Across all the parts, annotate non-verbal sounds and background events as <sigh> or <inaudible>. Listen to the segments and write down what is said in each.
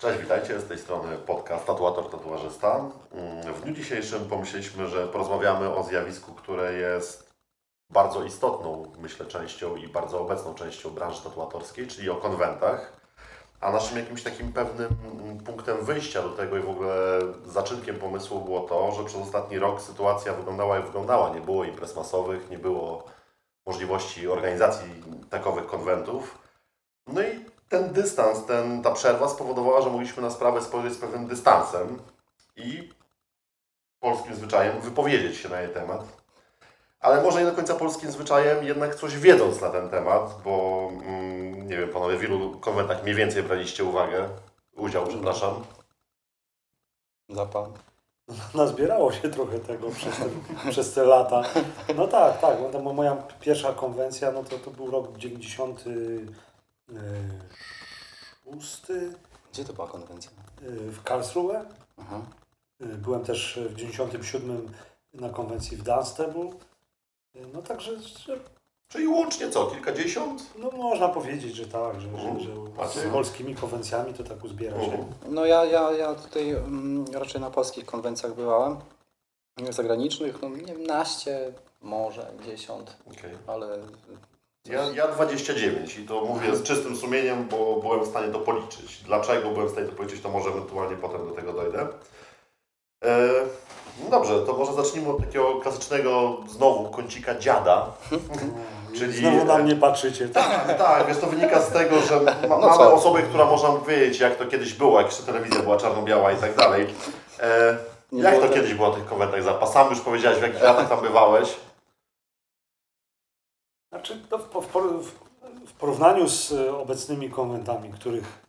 Cześć, witajcie, z tej strony podcast Tatuator Tatuażysta. Mm, W dniu dzisiejszym pomyśleliśmy, że porozmawiamy o zjawisku, które jest bardzo istotną, myślę, częścią i bardzo obecną częścią branży tatuatorskiej, czyli o konwentach. A naszym jakimś takim pewnym mm, punktem wyjścia do tego i w ogóle zaczynkiem pomysłu było to, że przez ostatni rok sytuacja wyglądała jak wyglądała. Nie było imprez masowych, nie było możliwości organizacji takowych konwentów. No i ten dystans, ten, ta przerwa spowodowała, że mogliśmy na sprawę spojrzeć z pewnym dystansem i polskim zwyczajem wypowiedzieć się na jej temat. Ale może nie do końca polskim zwyczajem, jednak coś wiedząc na ten temat, bo mm, nie wiem, panowie, w ilu konwentach mniej więcej braliście uwagę, udział, przepraszam. Zapal. Nazbierało się trochę tego przez te, <laughs> przez te lata. No tak, tak. No moja pierwsza konwencja, no to, to był rok 96 Gdzie to była konwencja? y, w Karlsruhe. Aha. Y, Byłem też w 97 na konwencji w Dunstable. No także, że, Czyli łącznie co, kilkadziesiąt? no można powiedzieć, że tak, że, że, że Macie? z polskimi konwencjami to tak uzbiera się. Mhm. No ja, ja, ja tutaj mm, raczej na polskich konwencjach byłem. Zagranicznych, no nie wiem, naście, może 10, Okej. ale Ja, ja 29 i to mówię z czystym sumieniem, bo byłem w stanie to policzyć. Dlaczego byłem w stanie to policzyć, to może ewentualnie potem do tego dojdę. E, no dobrze, to może zacznijmy od takiego klasycznego znowu kącika dziada. <laughs> Czyli- Znowu na mnie patrzycie. Tak? Tak, tak, wiesz, to wynika z tego, że ma, No mamy co? osobę, która można powiedzieć, jak to kiedyś było, jak jeszcze telewizja była czarno-biała i tak dalej. E, Nie jak to kiedyś było o tych konwentach za Sam już powiedziałeś, w jakich latach tam bywałeś. Znaczy, to w, w, w, w porównaniu z e, obecnymi konwentami, których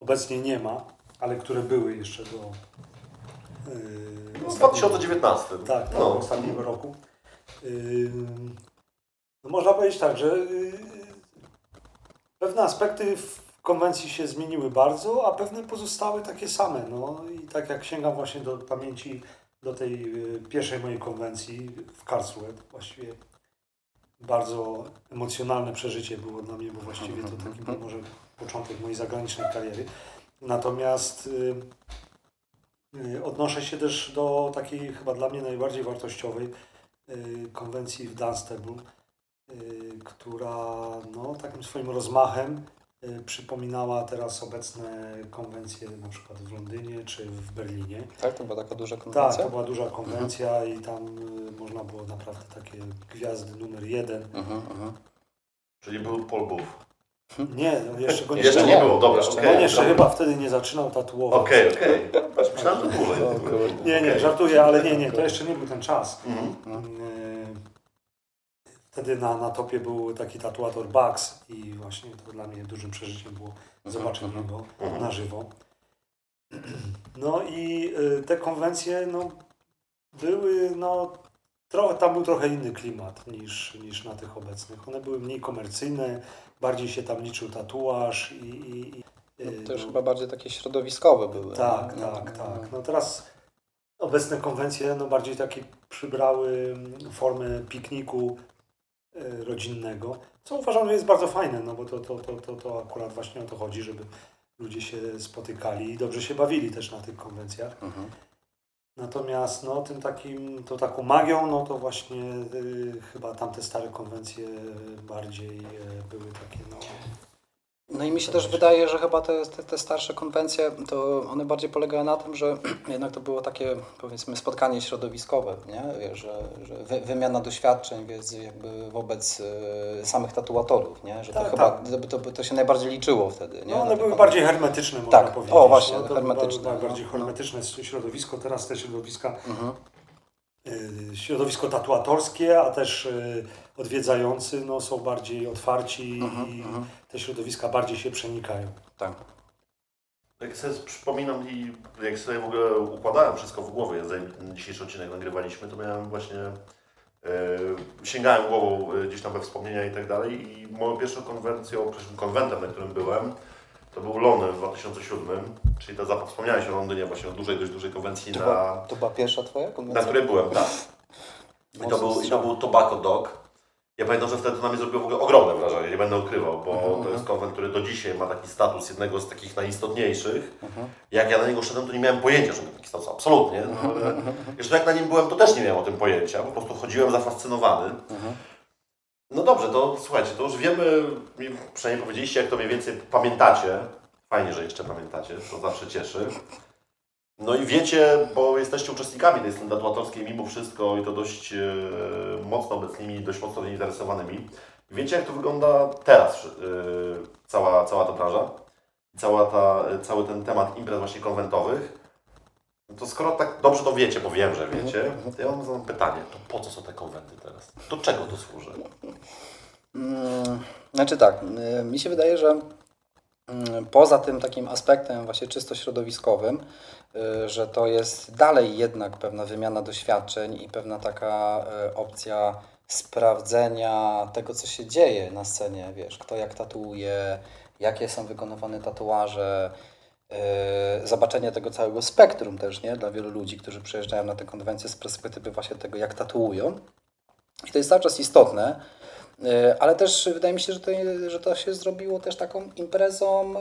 obecnie nie ma, ale które były jeszcze do yy, No, w 2019. Tak, tak, No. ostatniego roku. Yy, no można powiedzieć tak, że yy, pewne aspekty w konwencji się zmieniły bardzo, a pewne pozostały takie same. No i tak jak sięgam właśnie do pamięci do tej yy, pierwszej mojej konwencji w Karlsruhe, właściwie bardzo emocjonalne przeżycie było dla mnie, bo właściwie to taki był może początek mojej zagranicznej kariery. Natomiast yy, yy, odnoszę się też do takiej chyba dla mnie najbardziej wartościowej yy, konwencji w Dunstable, która no, takim swoim rozmachem przypominała teraz obecne konwencje na przykład w Londynie czy w Berlinie. tak, to była taka duża Tak, konwencja? to była duża konwencja i tam y, można było naprawdę takie gwiazdy numer jeden. Mhm, mhm. Czyli był Paul Booth. Nie, no jeszcze go nie Jeszcze nie było, dobra, Jeszcze okej. On jeszcze dobra. chyba wtedy nie zaczynał tatuować. Okej, okej. Myślałem, że. <laughs> Nie, nie, żartuję, ale nie, nie, to jeszcze nie był ten czas. Mhm. Wtedy na, na topie był taki tatuator Bugs i właśnie to dla mnie dużym przeżyciem było zobaczenie go Mhm. na żywo. <clears throat> No i y, te konwencje no, były, no, trochę, tam był trochę inny klimat niż, niż na tych obecnych. One były mniej komercyjne, bardziej się tam liczył tatuaż i... i, i y, To już no, chyba bardziej takie środowiskowe były. tak, no, tak, no, tak. No teraz obecne konwencje no bardziej takie przybrały formę pikniku rodzinnego, co uważam, że jest bardzo fajne, no bo to, to, to, to, to akurat właśnie o to chodzi, żeby ludzie się spotykali i dobrze się bawili też na tych konwencjach. Mhm. Natomiast no, tym takim, to taką magią, no to właśnie y, chyba tamte stare konwencje bardziej y, były takie, no... No i mi się też wydaje, że chyba te, te, te starsze konwencje, to one bardziej polegały na tym, że <clears throat> jednak to było takie, powiedzmy, spotkanie środowiskowe, nie? Że, że wy, wymiana doświadczeń, wiesz, jakby wobec e, samych tatuatorów, nie? Że to Tak, chyba, tak. to, to, to się najbardziej liczyło wtedy, nie? No one były bardziej hermetyczne, można Tak, powiedzieć. o, właśnie, no, hermetyczne, no, bardziej no. hermetyczne środowisko. Teraz te środowiska, Mhm. y, środowisko tatuatorskie, a też y, odwiedzający no, są bardziej otwarci Mhm, i mhm. Te środowiska bardziej się przenikają. Tak. Jak sobie przypominam i jak sobie w ogóle układałem wszystko w głowie, zanim dzisiejszy odcinek nagrywaliśmy, to miałem właśnie, e, sięgałem głową e, gdzieś tam we wspomnienia i tak dalej i moją pierwszą konwencją, pierwszym konwentem, na którym byłem, to był Lony w 2007, czyli ta zapa- wspomniałeś o Londynie właśnie o dużej, dość dużej konwencji To, na, była, to była pierwsza twoja konwencja? na której byłem, tak. I to, był, I to był Tobacco Dog. Ja pamiętam, że wtedy to na mnie zrobiło w ogóle ogromne wrażenie, nie będę ukrywał, bo Mhm, to jest konwent, który do dzisiaj ma taki status jednego z takich najistotniejszych. Mhm. Jak ja na niego szedłem, to nie miałem pojęcia, że ma taki status, absolutnie. No, Mhm, jeszcze jak na nim byłem, to też nie miałem o tym pojęcia, po prostu chodziłem zafascynowany. Mhm. No dobrze, to słuchajcie, to już wiemy, przynajmniej powiedzieliście, jak to mniej więcej pamiętacie. Fajnie, że jeszcze pamiętacie, to zawsze cieszy. No i wiecie, bo jesteście uczestnikami tej tatuatorskiej mimo wszystko i to dość e, mocno obecnymi, dość mocno zainteresowanymi. Wiecie, jak to wygląda teraz, e, cała, cała ta branża, cała ta, cały ten temat imprez właśnie konwentowych. No to skoro tak dobrze to wiecie, bo wiem, że wiecie, to ja mam pytanie, to po co są te konwenty teraz? Do czego to służy? Mm, Znaczy tak, y, mi się wydaje, że poza tym takim aspektem właśnie czysto środowiskowym, y, że to jest dalej jednak pewna wymiana doświadczeń i pewna taka y, opcja sprawdzenia tego, co się dzieje na scenie, wiesz, kto jak tatuuje, jakie są wykonywane tatuaże, y, zobaczenie tego całego spektrum też, nie, dla wielu ludzi, którzy przyjeżdżają na tę konwencję z perspektywy właśnie tego, jak tatuują. I to jest cały czas istotne, ale też wydaje mi się, że to, że to się zrobiło też taką imprezą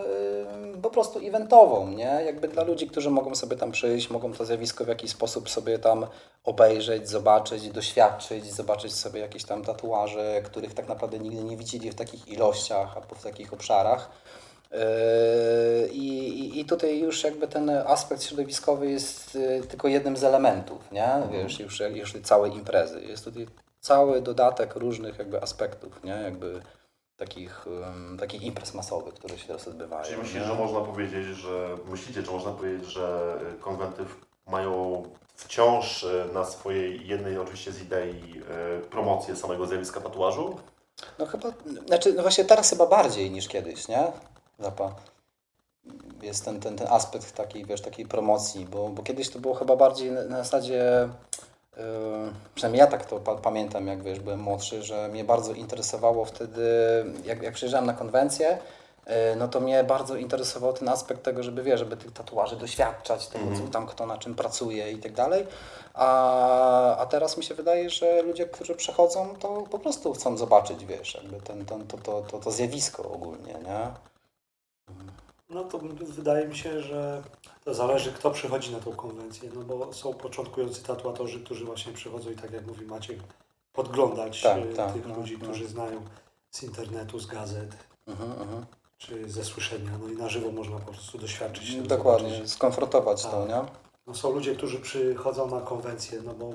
y, po prostu eventową, nie? Jakby dla ludzi, którzy mogą sobie tam przyjść, mogą to zjawisko w jakiś sposób sobie tam obejrzeć, zobaczyć, doświadczyć, zobaczyć sobie jakieś tam tatuaże, których tak naprawdę nigdy nie widzieli w takich ilościach albo w takich obszarach. Yy, I, i- I tutaj już jakby ten aspekt środowiskowy jest tylko jednym z elementów, nie? Wiesz, już, już całej imprezy. Jest tutaj cały dodatek różnych jakby aspektów, nie? Jakby takich, ym, takich imprez masowych, które się teraz odbywają. Czyli myślisz, nie? że można powiedzieć, że myślicie, czy można powiedzieć, że y, konwenty mają wciąż y, na swojej jednej oczywiście z idei y, promocję samego zjawiska tatuażu? No chyba, znaczy no właśnie teraz chyba bardziej niż kiedyś, nie? Zapa. Jest ten, ten, ten aspekt takiej, wiesz, takiej promocji, bo, bo kiedyś to było chyba bardziej na, na zasadzie, przynajmniej ja tak to pa, pamiętam, jak wiesz, byłem młodszy, że mnie bardzo interesowało wtedy, jak, jak przyjeżdżałem na konwencję, yy, no to mnie bardzo interesował ten aspekt tego, żeby wiesz, żeby tych tatuaży doświadczać, tego, co tam kto na czym pracuje i tak dalej. A, a teraz mi się wydaje, że ludzie, którzy przechodzą, to po prostu chcą zobaczyć, wiesz, jakby ten, ten, to, to, to, to zjawisko ogólnie, nie? No to wydaje mi się, że to zależy, kto przychodzi na tą konwencję, no bo są początkujący tatuatorzy, którzy właśnie przychodzą i tak jak mówi Maciek, podglądać Tak, e, tak, tych no, ludzi, no. którzy znają z internetu, z gazet, Mhm, mhm. czy ze słyszenia, no i na żywo można po prostu doświadczyć tego, Dokładnie, zobaczyć. skonfrontować to, Tak. nie? No są ludzie, którzy przychodzą na konwencję, no bo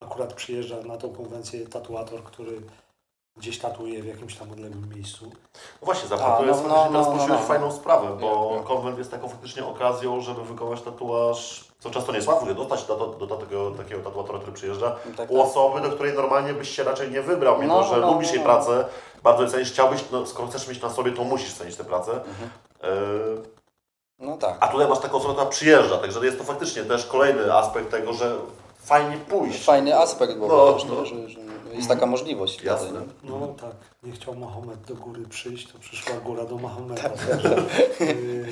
akurat przyjeżdża na tą konwencję tatuator, który gdzieś tatuuje w jakimś tam odległym miejscu. No właśnie, A, to no, jest no, faktycznie teraz no, no, poruszyłeś no. fajną sprawę, bo Ja, ja. konwent jest taką faktycznie okazją, żeby wykonać tatuaż, co często nie jest łatwo, dostać do, do, do takiego, takiego tatuatora, który przyjeżdża, Tak, u tak. osoby, do której normalnie byś się raczej nie wybrał, mimo No, że no, lubisz no, jej no. pracę, bardzo jej cenisz, chciałbyś, no, skoro chcesz mieć na sobie, to musisz cenić tę pracę. Mhm. E, No tak. A tutaj masz taką osobę, która przyjeżdża, także jest to faktycznie też kolejny aspekt tego, że fajnie pójść. Fajny aspekt, bo No, też, no. Że, że jest taka możliwość. Jasne. wtedy? No tak, nie chciał Mahomet do góry przyjść, to przyszła góra do Mahometa. Tak. Yy,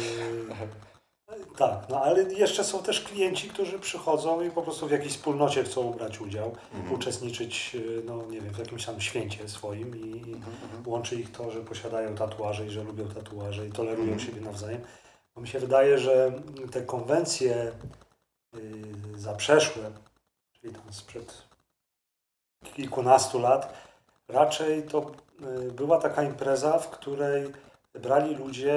tak, no ale jeszcze są też klienci, którzy przychodzą i po prostu w jakiejś wspólnocie chcą brać udział, Mhm. uczestniczyć, yy, no nie wiem, w jakimś tam święcie swoim i, i Mhm, łączy ich to, że posiadają tatuaże i że lubią tatuaże i tolerują Mhm. siebie nawzajem. Bo mi się wydaje, że te konwencje yy, zaprzeszłe, czyli tam sprzed kilkunastu lat, raczej to y, była taka impreza, w której brali ludzie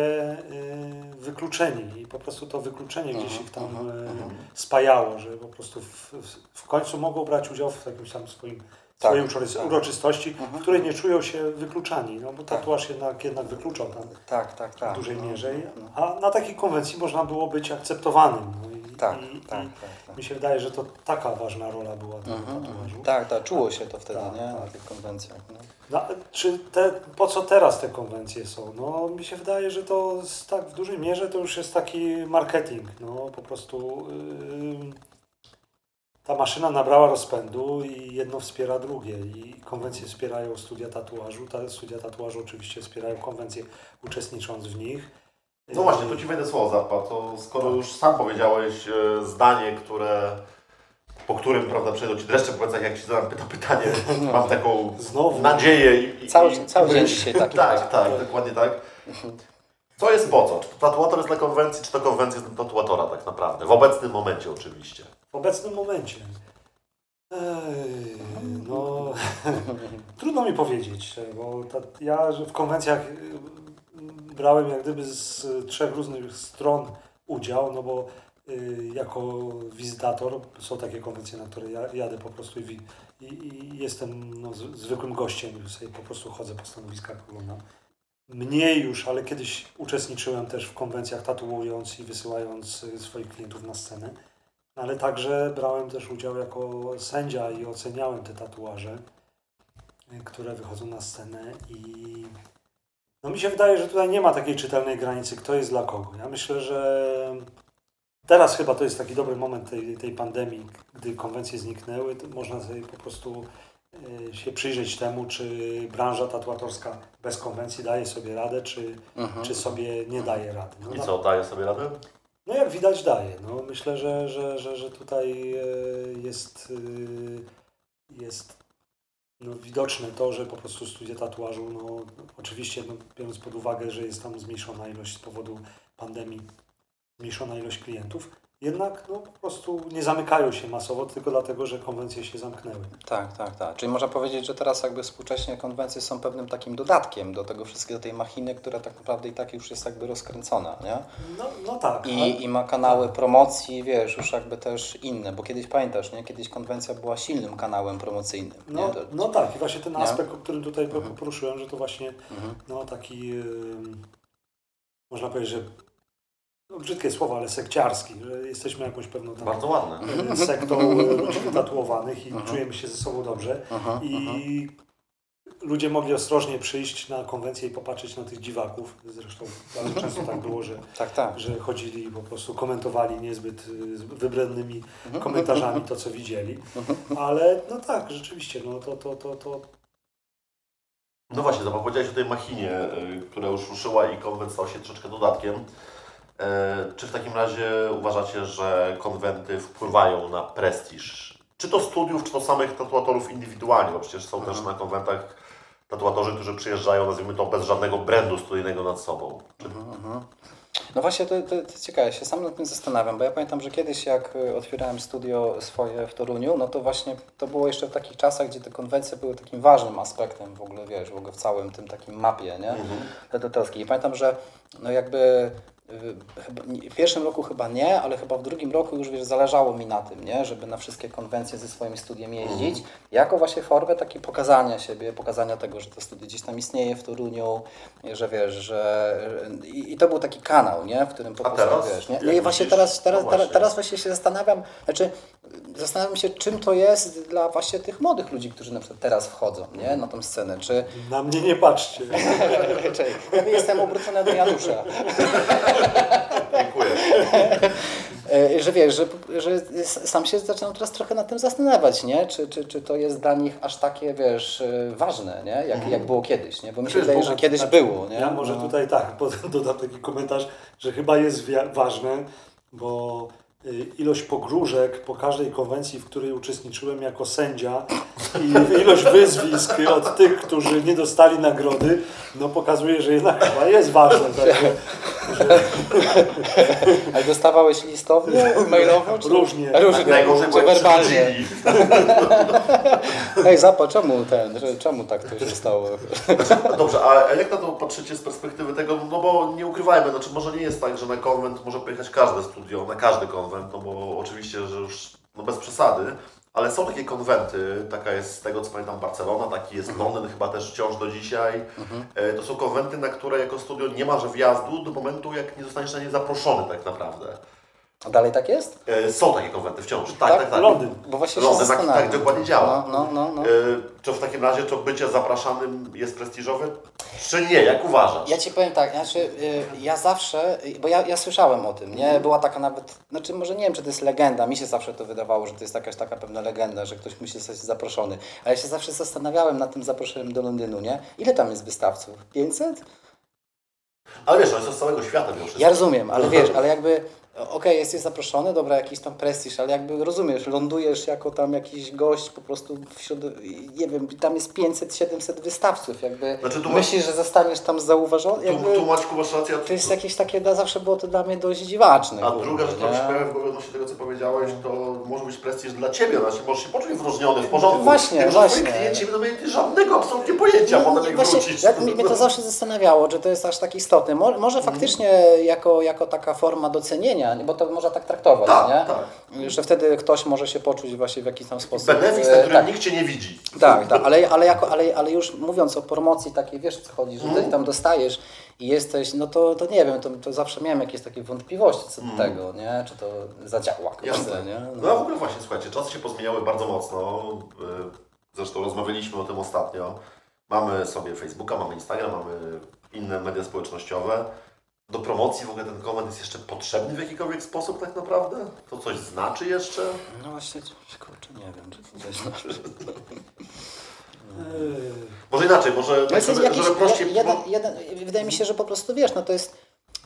y, wykluczeni i po prostu to wykluczenie gdzieś ich tam mhm, y, mhm. spajało, że po prostu w, w, końcu mogą brać udział w jakimś tam swoim Tak, swojej tak. uroczystości, w której nie czują się wykluczani, no bo Tak. tatuaż jednak, jednak wykluczał tam Tak, tak, tak. w dużej no, mierze, no. a na takiej konwencji można było być akceptowanym. No Tak, i, tak, tak. tak. mi się wydaje, że to taka ważna rola była tego Mhm, tatuażu. mhm. Tak, tak, czuło się to wtedy, Tak, nie? Na tak. tych konwencjach. Nie? No, czy te, po co teraz te konwencje są? No, mi się wydaje, że to jest tak w dużej mierze to już jest taki marketing. No, po prostu ym, ta maszyna nabrała rozpędu i jedno wspiera drugie. I konwencje wspierają studia tatuażu. Te studia tatuażu oczywiście wspierają konwencje, uczestnicząc w nich. No właśnie, to Ci wejdę słowo Zappa, to skoro Tak. już sam powiedziałeś e, zdanie, które po którym, prawda, przejdą Ci dreszcze po plecach, jak Ci zadam pyta pytanie, <laughs> mam taką Znowu. nadzieję i... i Cały, i, cały dzień dzisiaj taki. Tak, tak, dokładnie tak. Co jest po co? Czy to tatuator jest dla konwencji, czy to konwencja jest dla tatuatora tak naprawdę? W obecnym momencie oczywiście. W obecnym momencie. Ej, no, <laughs> trudno mi powiedzieć, bo ta, ja że w konwencjach brałem jak gdyby z trzech różnych stron udział, no bo y, jako wizytator są takie konwencje, na które ja jadę po prostu i, i, i jestem no, zwykłym gościem, sobie po prostu chodzę po stanowiskach, oglądam. Mniej już, ale kiedyś uczestniczyłem też w konwencjach tatuując i wysyłając y, swoich klientów na scenę ale także brałem też udział jako sędzia i oceniałem te tatuaże, y, które wychodzą na scenę i no mi się wydaje, że tutaj nie ma takiej czytelnej granicy, kto jest dla kogo. Ja myślę, że teraz chyba to jest taki dobry moment tej, tej pandemii, gdy konwencje zniknęły, można sobie po prostu y, się przyjrzeć temu, czy branża tatuatorska bez konwencji daje sobie radę, czy, Mhm. czy sobie nie daje rady. No, I co, daje sobie radę? no jak widać daje. No, myślę, że, że, że, że tutaj e, jest, e, jest no, widoczne to, że po prostu studia tatuażu, no, oczywiście no, biorąc pod uwagę, że jest tam zmniejszona ilość z powodu pandemii, zmniejszona ilość klientów, jednak no, po prostu nie zamykają się masowo tylko dlatego, że konwencje się zamknęły. Tak, tak, tak. Czyli można powiedzieć, że teraz jakby współcześnie konwencje są pewnym takim dodatkiem do tego wszystkiego, tej machiny, która tak naprawdę i tak już jest jakby rozkręcona, nie? No, no tak. ale- I, I ma kanały promocji, wiesz, już jakby też inne, bo kiedyś pamiętasz, nie? Kiedyś konwencja była silnym kanałem promocyjnym, No, nie? No tak, i właśnie ten Nie? aspekt, o którym tutaj Mhm. poruszyłem, że to właśnie Mhm. no taki, ym, można powiedzieć, że no, brzydkie słowa, ale sekciarski, że jesteśmy jakąś pewną tam Bardzo ładne. sektą ludzi wytatuowanych i czujemy się ze sobą dobrze Aha, i ludzie mogli ostrożnie przyjść na konwencję i popatrzeć na tych dziwaków. Zresztą bardzo często tak było, że, Tak, tak. że chodzili i po prostu komentowali niezbyt y, z wybrednymi Mhm. komentarzami to, co widzieli. Mhm. Ale no tak, rzeczywiście, no to, to, to, to No właśnie, to powiedziałeś o tej machinie, y, która już ruszyła i konwent stał się troszeczkę dodatkiem. E, Czy w takim razie uważacie, że konwenty wpływają na prestiż? Czy to studiów, czy to samych tatuatorów indywidualnie? Bo przecież są też Mhm. na konwentach tatuatorzy, którzy przyjeżdżają, nazwijmy to, bez żadnego brandu studyjnego nad sobą. Mhm, mhm. No właśnie, to, to, to ciekawe, ja się sam nad tym zastanawiam, bo ja pamiętam, że kiedyś jak y, otwierałem studio swoje w Toruniu, no to właśnie to było jeszcze w takich czasach, gdzie te konwencje były takim ważnym aspektem w ogóle, wiesz, w ogóle w całym tym takim mapie, nie? Mhm. Tatuatorskiej. I pamiętam, że no jakby w pierwszym roku chyba nie, ale chyba w drugim roku już wiesz, zależało mi na tym, nie? żeby na wszystkie konwencje ze swoim studiem jeździć, jako właśnie formę takiej pokazania siebie, pokazania tego, że to studio gdzieś tam istnieje w Toruniu, że wiesz, że i, i to był taki kanał, nie? w którym po A prostu teraz? wiesz, nie? No i właśnie teraz, teraz, No teraz, właśnie. teraz właśnie się zastanawiam, znaczy zastanawiam się, czym to jest dla właśnie tych młodych ludzi, którzy na przykład teraz wchodzą, nie? Na tą scenę, czy na mnie nie patrzcie. <laughs> Czekaj, ja jestem obrócony do Janusza. <laughs> Dziękuję. E, Że wiesz, że, że sam się zaczynam teraz trochę nad tym zastanawiać, nie? Czy, czy, czy to jest dla nich aż takie, wiesz, e, ważne, nie? Jak, jak było kiedyś, nie? Bo mi się wydaje, że kiedyś tak, było, nie? Ja może No. tutaj tak, <laughs> dodam taki komentarz, że chyba jest ważne, bo ilość pogróżek po każdej konwencji, w której uczestniczyłem jako sędzia i <laughs> ilość wyzwisk od tych, którzy nie dostali nagrody, no pokazuje, że jednak chyba jest ważne. <laughs> Także, Ale dostawałeś listownie, mailowo? Czy... Różnie. Różnie, Najgorzej czy werbalnie. <laughs> Ej, Zapa, czemu ten, że- czemu tak to się stało? Dobrze, a jak na to patrzycie z perspektywy tego, no bo nie ukrywajmy, znaczy może nie jest tak, że na konwent może pojechać każde studio, na każdy konwent, no bo oczywiście, że już no bez przesady, ale są takie konwenty, taka jest z tego co pamiętam Barcelona, taki jest Londyn chyba też wciąż do dzisiaj. E, To są konwenty, na które jako studio nie masz wjazdu do momentu, jak nie zostaniesz na nie zaproszony tak naprawdę. A dalej tak jest? E, Są takie konwenty wciąż, tak, Tak? tak, tak. Londyn. Bo właśnie Londyn, tak, tak dokładnie działa. No, no, no. no. E, Czy w takim razie to bycie zapraszanym jest prestiżowe, czy nie? Jak uważasz? Ja ci powiem tak, znaczy y, ja zawsze, bo ja, ja słyszałem o tym, nie? Była taka nawet, znaczy może nie wiem, czy to jest legenda, mi się zawsze to wydawało, że to jest jakaś taka pewna legenda, że ktoś musi zostać zaproszony. Ale ja się zawsze zastanawiałem nad tym zaproszeniem do Londynu, nie? Ile tam jest wystawców? 500? Ale wiesz, oni są z całego świata mimo wszystko. Ja rozumiem, ale <laughs> wiesz, ale jakby okej, jesteś zaproszony, dobra, jakiś tam prestiż, ale jakby rozumiesz, lądujesz jako tam jakiś gość po prostu wśród, nie wiem, tam jest 500-700 wystawców, jakby Znaczy, tu myślisz, że zostaniesz tam zauważony, jakby tu Maćku masz rację. to jest jakieś takie, no, zawsze było to dla mnie dość dziwaczne. A druga rzecz, która mi się pojawia w głowie odnośnie tego, co powiedziałeś, to może być prestiż dla Ciebie, znaczy możesz się poczuć wyróżniony, w porządku. Właśnie, Tylko, że właśnie. Twoi klienci będą mieli żadnego absolutnie pojęcia potem, jak Właśnie, wrócisz. ja, mnie to zawsze zastanawiało, że to jest aż tak istotne. Mo, Mhm. może faktycznie jako, jako taka forma docenienia, bo to można tak traktować, Tak, nie? tak. Że wtedy ktoś może się poczuć właśnie w jakiś tam sposób. Benefis, e, na którym tak, nikt Cię nie widzi. tak, tak, ale, ale, jako, ale, ale już mówiąc o promocji takiej, wiesz co chodzi, że ty tam dostajesz i jesteś, no to, to nie wiem, to, to zawsze miałem jakieś takie wątpliwości co do tego, nie? Czy to zadziała. Jasne. nie? No a w ogóle właśnie, słuchajcie, czasy się pozmieniały bardzo mocno. y, Zresztą rozmawialiśmy o tym ostatnio. Mamy sobie Facebooka, mamy Instagram, mamy inne media społecznościowe. Do promocji w ogóle ten konwent jest jeszcze potrzebny w jakikolwiek sposób tak naprawdę? To coś znaczy jeszcze? No właśnie, kurczę, nie wiem, czy to coś <laughs> znaczy. Może inaczej, może No tak, jest żeby, jakiś, żeby prościej... jeden, jeden, wydaje mi się, że po prostu wiesz, no to jest,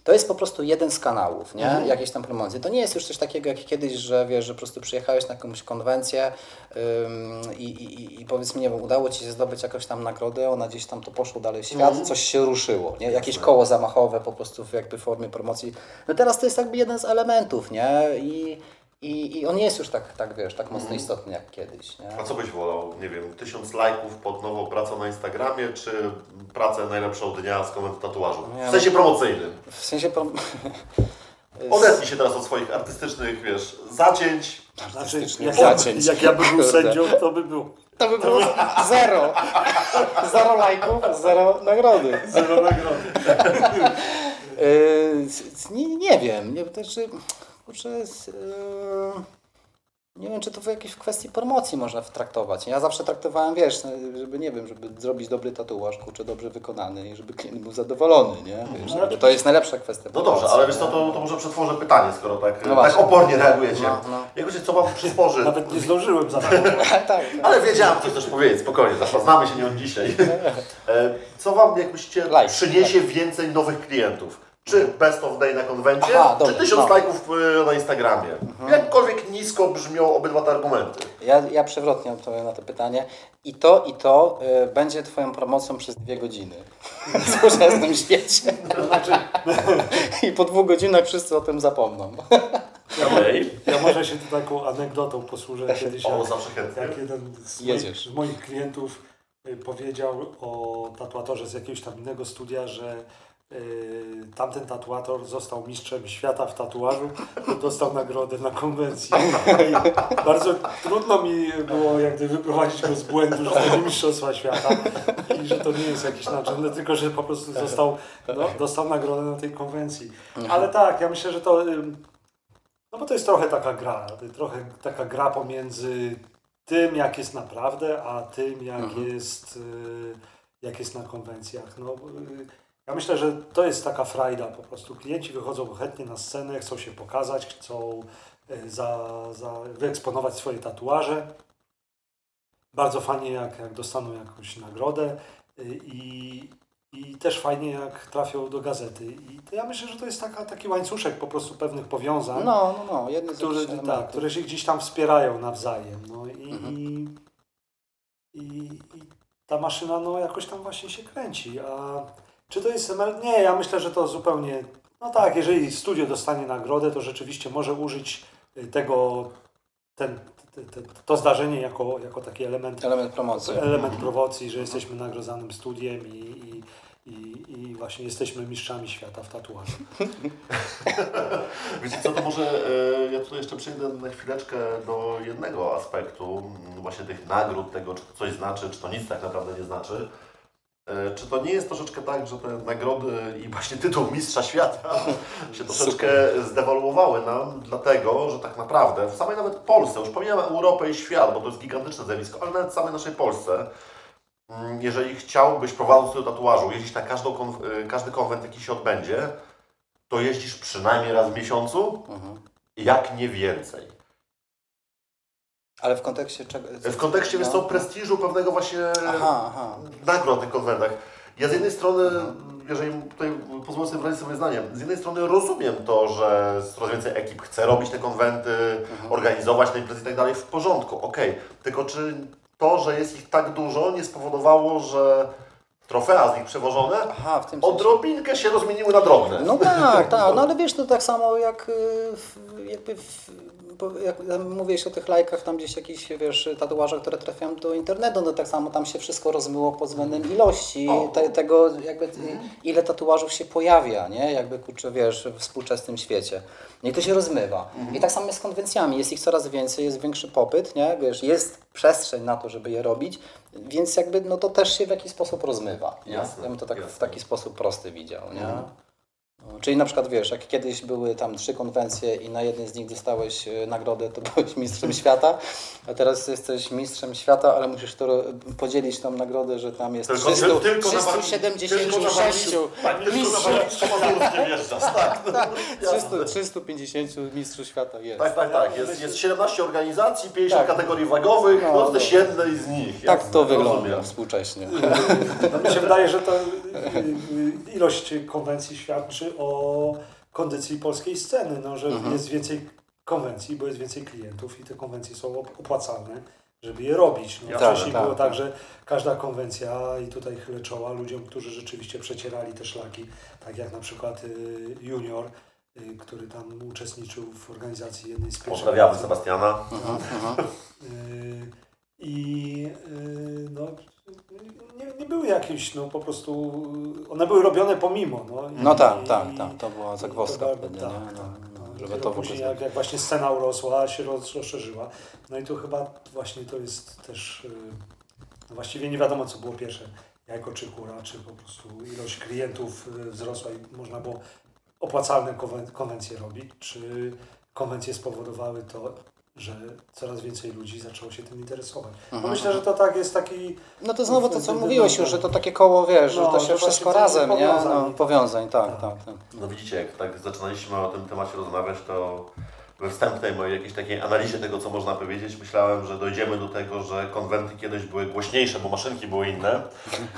to jest po prostu jeden z kanałów, nie? Mhm. Jakieś tam promocje. To nie jest już coś takiego jak kiedyś, że wiesz, że po prostu przyjechałeś na jakąś konwencję ym, i, i, i powiedzmy, nie wiem, udało Ci się zdobyć jakąś tam nagrodę, ona gdzieś tam to poszło dalej w świat, Mhm. coś się ruszyło, nie? Jakieś koło zamachowe po prostu w jakby formie promocji. No teraz to jest jakby jeden z elementów, nie? I, i, i on nie jest już tak, tak wiesz, tak mocno istotny jak kiedyś, nie? Mhm. A co byś wolał? Nie wiem, tysiąc lajków pod nową pracą na Instagramie, czy pracę najlepszą dnia z komentu tatuażu? Nie, W sensie promocyjnym. W sensie... Prom... <laughs> Odetnij się teraz od swoich artystycznych, wiesz, zacięć. Znaczy, Artystyczny jak ja, zacięć. jak ja bym był Kurde. sędzią, to by był To by było zero. Zero lajków, zero nagrody. zero nagrody. <laughs> Yy, c- nie, nie wiem. Nie, też, kurczę, z, yy, nie wiem, czy to w jakiejś kwestii promocji można traktować. Ja zawsze traktowałem, wiesz, no, żeby, nie wiem, żeby zrobić dobry tatuaż, kurczę, dobrze wykonany i żeby klient był zadowolony, nie? Wiesz, No, to jest najlepsza kwestia No dobrze, ale wiesz co, to, to może przetworzę pytanie, skoro tak, No tak opornie reagujecie. No, no. Jakoś co Wam przysporzy? Nawet nie zdążyłem za <laughs> to. <laughs> tak, tak. Ale wiedziałam, co chcesz powiedzieć, spokojnie, zapoznamy się nią dzisiaj. <laughs> E, Co Wam, jak myślicie, Like, przyniesie więcej nowych klientów? Czy Best of Day na konwencie, Aha, czy tysiąc no. lajków e, na Instagramie? Jakkolwiek nisko brzmią obydwa te argumenty. Ja, ja przewrotnie odpowiem na to pytanie. I to, i to y, będzie Twoją promocją przez dwie godziny <laughs> w współczesnym świecie. Znaczy, <laughs> I po dwóch godzinach wszyscy o tym zapomną. <laughs> Okej. ja może się tu taką anegdotą posłużę kiedyś. O, Jak, zawsze chętnie. jak jeden z Jedziesz. moich, z moich klientów y, powiedział o tatuatorze z jakiegoś tam innego studia, że y, tamten tatuator został mistrzem świata w tatuażu, dostał nagrodę na konwencji. I bardzo trudno mi było jak gdyby wyprowadzić go z błędu, że to nie mistrzostwa świata i że to nie jest jakiś naczynne, tylko że po prostu został, no, dostał nagrodę na tej konwencji. Ale tak, ja myślę, że to no bo to jest trochę taka gra, trochę taka gra pomiędzy tym, jak jest naprawdę, a tym, jak, Mhm. jest, y, jak jest na konwencjach. No, y, ja myślę, że to jest taka frajda po prostu. Klienci wychodzą chętnie na scenę, chcą się pokazać, chcą y, za, za, wyeksponować swoje tatuaże. Bardzo fajnie, jak, jak dostaną jakąś nagrodę y, i, i też fajnie, jak trafią do gazety. I to ja myślę, że to jest taka, taki łańcuszek po prostu pewnych powiązań No, no, no. Jedny z które, tak, które się gdzieś tam wspierają nawzajem. No i, Mhm. i, i, i ta maszyna no, jakoś tam właśnie się kręci. A czy to jest ML? Nie, ja myślę, że to zupełnie. No tak, jeżeli studio dostanie nagrodę, to rzeczywiście może użyć y, tego, ten, te, te, to zdarzenie jako, jako taki element, Element promocji. element promocji, że jesteśmy nagrodzanym studiem i, i, i, i właśnie jesteśmy mistrzami świata w tatuażu. Wiecie co, to może e, ja tutaj jeszcze przejdę na chwileczkę do jednego aspektu, właśnie tych nagród, tego, czy to coś znaczy, czy to nic tak naprawdę nie znaczy. E, Czy to nie jest troszeczkę tak, że te nagrody i właśnie tytuł Mistrza Świata <laughs> się troszeczkę zdewaluowały nam, dlatego, że tak naprawdę w samej nawet Polsce, już pomijam Europę i świat, bo to jest gigantyczne zjawisko, ale nawet w samej naszej Polsce, mm, jeżeli chciałbyś prowadząc do tatuażu jeździć na każdą y, każdy konwent, jaki się odbędzie, to jeździsz przynajmniej raz w miesiącu, Mhm. jak nie więcej. Ale w kontekście czego? W kontekście, wiesz no. co, prestiżu pewnego właśnie Aha, aha. nagród na tych konwentach. Ja z jednej strony Mhm. jeżeli tutaj pozwolę sobie wyrazić sobie zdanie, z jednej strony rozumiem to, że coraz więcej ekip chce robić te konwenty, organizować te imprezy i tak dalej, w porządku, okej. Tylko czy to, że jest ich tak dużo, nie spowodowało, że trofea z nich przewożone Aha, w tym sensie. odrobinkę się rozmieniły na drobne? No tak, tak, no <laughs> ale wiesz, to tak samo jak y, w- jakby w, bo jak mówiłeś o tych lajkach, tam gdzieś jakichś, wiesz, tatuażach, które trafiają do internetu, no tak samo tam się wszystko rozmyło pod względem ilości te, tego, jakby y, ile tatuażów się pojawia, nie, jakby kurczę, wiesz, w współczesnym świecie. No I to się rozmywa. I tak samo jest z konwencjami, jest ich coraz więcej, jest większy popyt, nie, wiesz, jest przestrzeń na to, żeby je robić, więc jakby, no to też się w jakiś sposób rozmywa, nie? Jasne, Ja bym to tak w taki sposób prosty widział, nie? No, Czyli na przykład wiesz, jak kiedyś były tam trzy konwencje i na jednej z nich dostałeś e, nagrodę, to <laughs> byłeś mistrzem świata, a teraz jesteś mistrzem świata, ale musisz to podzielić tą nagrodę, że tam jest Tylko, 300, tylko na warmi- 376 tylko na warmi- Tak, tylko na mistrzów, <laughs> tak. no, jasne. 300, 350 mistrzów świata jest. Tak, tak, tak. Jest, jest 17 organizacji, 50 Tak. kategorii wagowych, no, No, no no. jesteś jednej z nich. Tak jasne, to wygląda rozumiem. współcześnie. <laughs> No, mi się wydaje, że to y, y, ilość konwencji świadczy o kondycji polskiej sceny, no, że Mhm. jest więcej konwencji, bo jest więcej klientów i te konwencje są op- opłacalne, żeby je robić. No, Tak, wcześniej tak, było tak. tak, że każda konwencja i tutaj chylę czoła ludziom, którzy rzeczywiście przecierali te szlaki, tak jak na przykład y, Junior, y, który tam uczestniczył w organizacji jednej z pierwszych Pozdrawiamy. Sebastiana. Mhm. Yy, I jakieś, no po prostu, one były robione pomimo. No, I- No tak, i- tak, tak, to była zagwozdka to wtedy, tak, nie? tak, No, no. no, Dopiero żeby to później jak, jak właśnie scena urosła, się roz, rozszerzyła. No i tu chyba właśnie to jest też, yy, no właściwie nie wiadomo co było pierwsze, jajko czy kura, czy po prostu ilość klientów yy, wzrosła i można było opłacalne konwen- konwencje robić, czy konwencje spowodowały to, że coraz więcej ludzi zaczęło się tym interesować. Mhm. myślę, że to tak jest taki... No to znowu to, co mówiłeś już, że to takie koło, wiesz, No, że to że się właśnie wszystko razem, nie? powiązań. No, powiązań, tak, Tak. tak, tak. No widzicie, jak tak zaczynaliśmy o tym temacie rozmawiać, to we wstępnej mojej jakiejś takiej analizie tego, co można powiedzieć, myślałem, że dojdziemy do tego, że konwenty kiedyś były głośniejsze, bo maszynki były inne,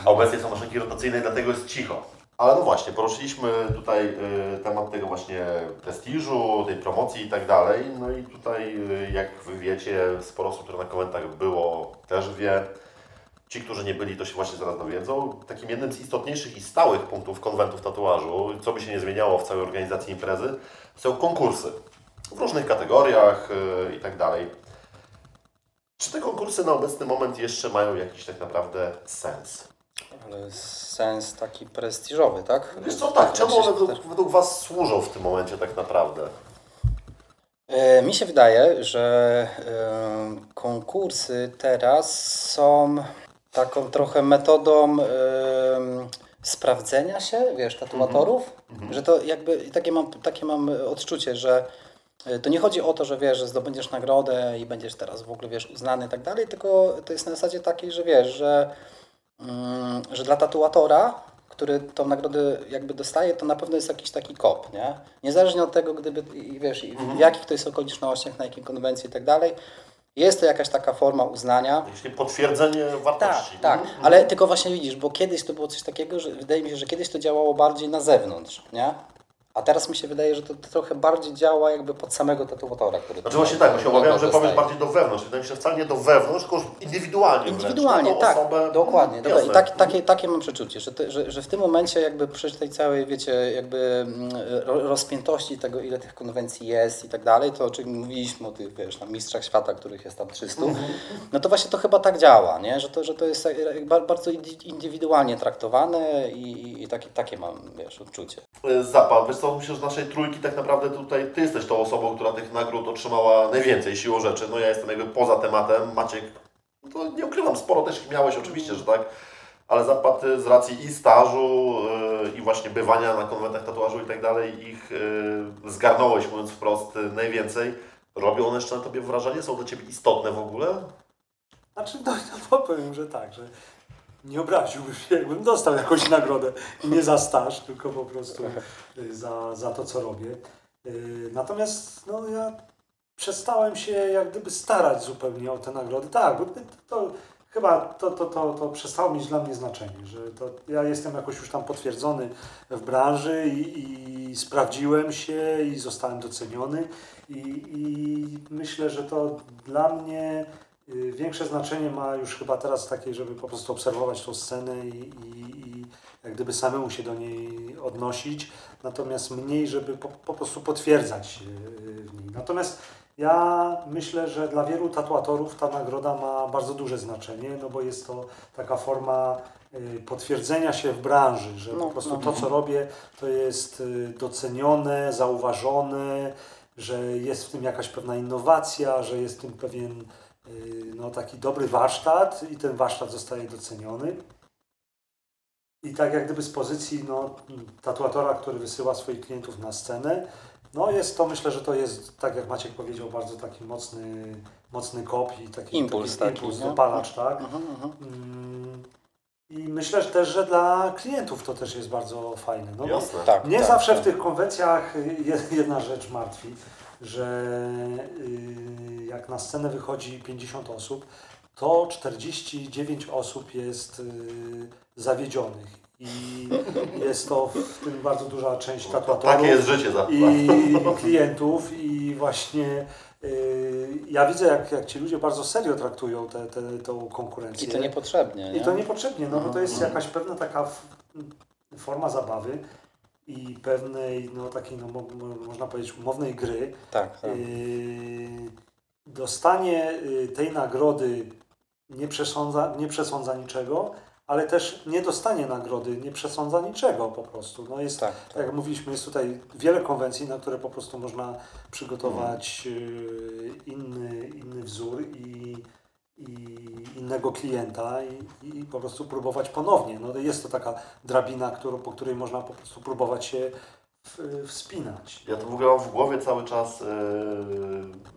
a obecnie są maszynki rotacyjne dlatego jest cicho. Ale no właśnie, poruszyliśmy tutaj y, temat tego właśnie prestiżu, tej promocji i tak dalej. No i tutaj, y, jak Wy wiecie, sporo osób, które na konwentach było, też wie. Ci, którzy nie byli, to się właśnie zaraz dowiedzą. Takim jednym z istotniejszych i stałych punktów konwentów tatuażu, co by się nie zmieniało w całej organizacji imprezy, są konkursy w różnych kategoriach yy, i tak dalej. Czy te konkursy na obecny moment jeszcze mają jakiś tak naprawdę sens? Ale sens taki prestiżowy, tak? Wiesz co, tak, czemu one Znaczy, według, według Was służą w tym momencie tak naprawdę? E, Mi się wydaje, że e, konkursy teraz są taką trochę metodą sprawdzenia się, wiesz, tatuatorów, że to jakby takie mam, takie mam odczucie, że e, to nie chodzi o to, że wiesz, że zdobędziesz nagrodę i będziesz teraz w ogóle, wiesz, uznany i tak dalej, tylko to jest na zasadzie takiej, że wiesz, że, że dla tatuatora, który tą nagrodę jakby dostaje, to na pewno jest jakiś taki kop, nie? Niezależnie od tego, gdyby, wiesz, w jakich to jest okolicznościach, na jakiej konwencji i tak dalej, jest to jakaś taka forma uznania. Jeśli potwierdzenie Tak, wartości. tak, Mhm. ale tylko właśnie widzisz, bo kiedyś to było coś takiego, że wydaje mi się, że kiedyś to działało bardziej na zewnątrz, nie? A teraz mi się wydaje, że to, to trochę bardziej działa jakby pod samego tatuatora, który Znaczy właśnie tak, bo się obawiałem, że powiesz bardziej do wewnątrz. Wydaje mi się, że wcale nie do wewnątrz, tylko indywidualnie Indywidualnie, wręcz, na tak, osobę. dokładnie. Dokładnie. I tak, takie, takie mam przeczucie, że, te, że, że w tym momencie jakby przy tej całej, wiecie, jakby mm, ro- rozpiętości tego, ile tych konwencji jest i tak dalej, to o czym mówiliśmy o tych, wiesz, tam mistrzach świata, których jest tam 300, no to właśnie to chyba tak działa, nie? Że, to, że to jest jak- ba- bardzo indywidualnie traktowane i, i, takie, takie mam, wiesz, odczucie. E, Zapal, wiesz co, myślę, że z naszej trójki tak naprawdę tutaj Ty jesteś tą osobą, która tych nagród otrzymała najwięcej siłą rzeczy. No ja jestem jakby poza tematem. Maciek, no to nie ukrywam, sporo też ich miałeś oczywiście, że tak. Ale Zapad y, z racji i stażu, y, i właśnie bywania na konwentach tatuażu i tak dalej, ich y, zgarnąłeś, mówiąc wprost, najwięcej. Robią one jeszcze na Tobie wrażenie? Są dla Ciebie istotne w ogóle? Znaczy, no, no powiem, że tak, że nie obraziłbym się, jakbym dostał jakąś nagrodę. Nie za staż, tylko po prostu y, za, za to, co robię. Y, Natomiast no, ja przestałem się jak gdyby starać zupełnie o te nagrody. Tak, bo to chyba to, to, to, to przestało mieć dla mnie znaczenie, że to ja jestem jakoś już tam potwierdzony w branży i, i sprawdziłem się i zostałem doceniony i, i myślę, że to dla mnie większe znaczenie ma już chyba teraz takie, żeby po prostu obserwować tą scenę i, i, i jak gdyby samemu się do niej odnosić, natomiast mniej, żeby po, po prostu potwierdzać y, w niej. Natomiast ja myślę, że dla wielu tatuatorów ta nagroda ma bardzo duże znaczenie, no bo jest to taka forma y, potwierdzenia się w branży, że No, po prostu no. to, co robię, to jest y, docenione, zauważone, że jest w tym jakaś pewna innowacja, że jest w tym pewien y, no, taki dobry warsztat i ten warsztat zostaje doceniony. I tak jak gdyby z pozycji no, tatuatora, który wysyła swoich klientów na scenę, no jest to, myślę, że to jest, tak jak Maciek powiedział, bardzo taki mocny, mocny kop i taki Impuls taki, taki, impuls nie? dopalacz, tak? Mhm, mhm. Mm, I myślę że też, że dla klientów to też jest bardzo fajne. No, Jasne. Tak, mnie tak, zawsze tak. w tych konwencjach y, je- jedna rzecz martwi, że y, jak na scenę wychodzi 50 osób, to 49 osób jest y, zawiedzionych. I jest to w tym bardzo duża część tatuatorów Takie jest życie za i klientów i właśnie y, ja widzę, jak, jak ci ludzie bardzo serio traktują tę te, te, tą konkurencję. I to niepotrzebnie. I to niepotrzebnie, no bo to jest Mhm. jakaś pewna taka forma zabawy i pewnej, no takiej, no, mo, mo, można powiedzieć, umownej gry. Tak, tak. Yy, dostanie y, tej nagrody nie przesądza, nie przesądza niczego, ale też nie dostanie nagrody, nie przesądza niczego po prostu. No jest, tak, tak tak. jak mówiliśmy, jest tutaj wiele konwencji, na które po prostu można przygotować y, inny, inny wzór innego klienta i, i po prostu próbować ponownie. No, jest to taka drabina, którą, po której można po prostu próbować się wspinać. Ja to w ogóle mam w głowie cały czas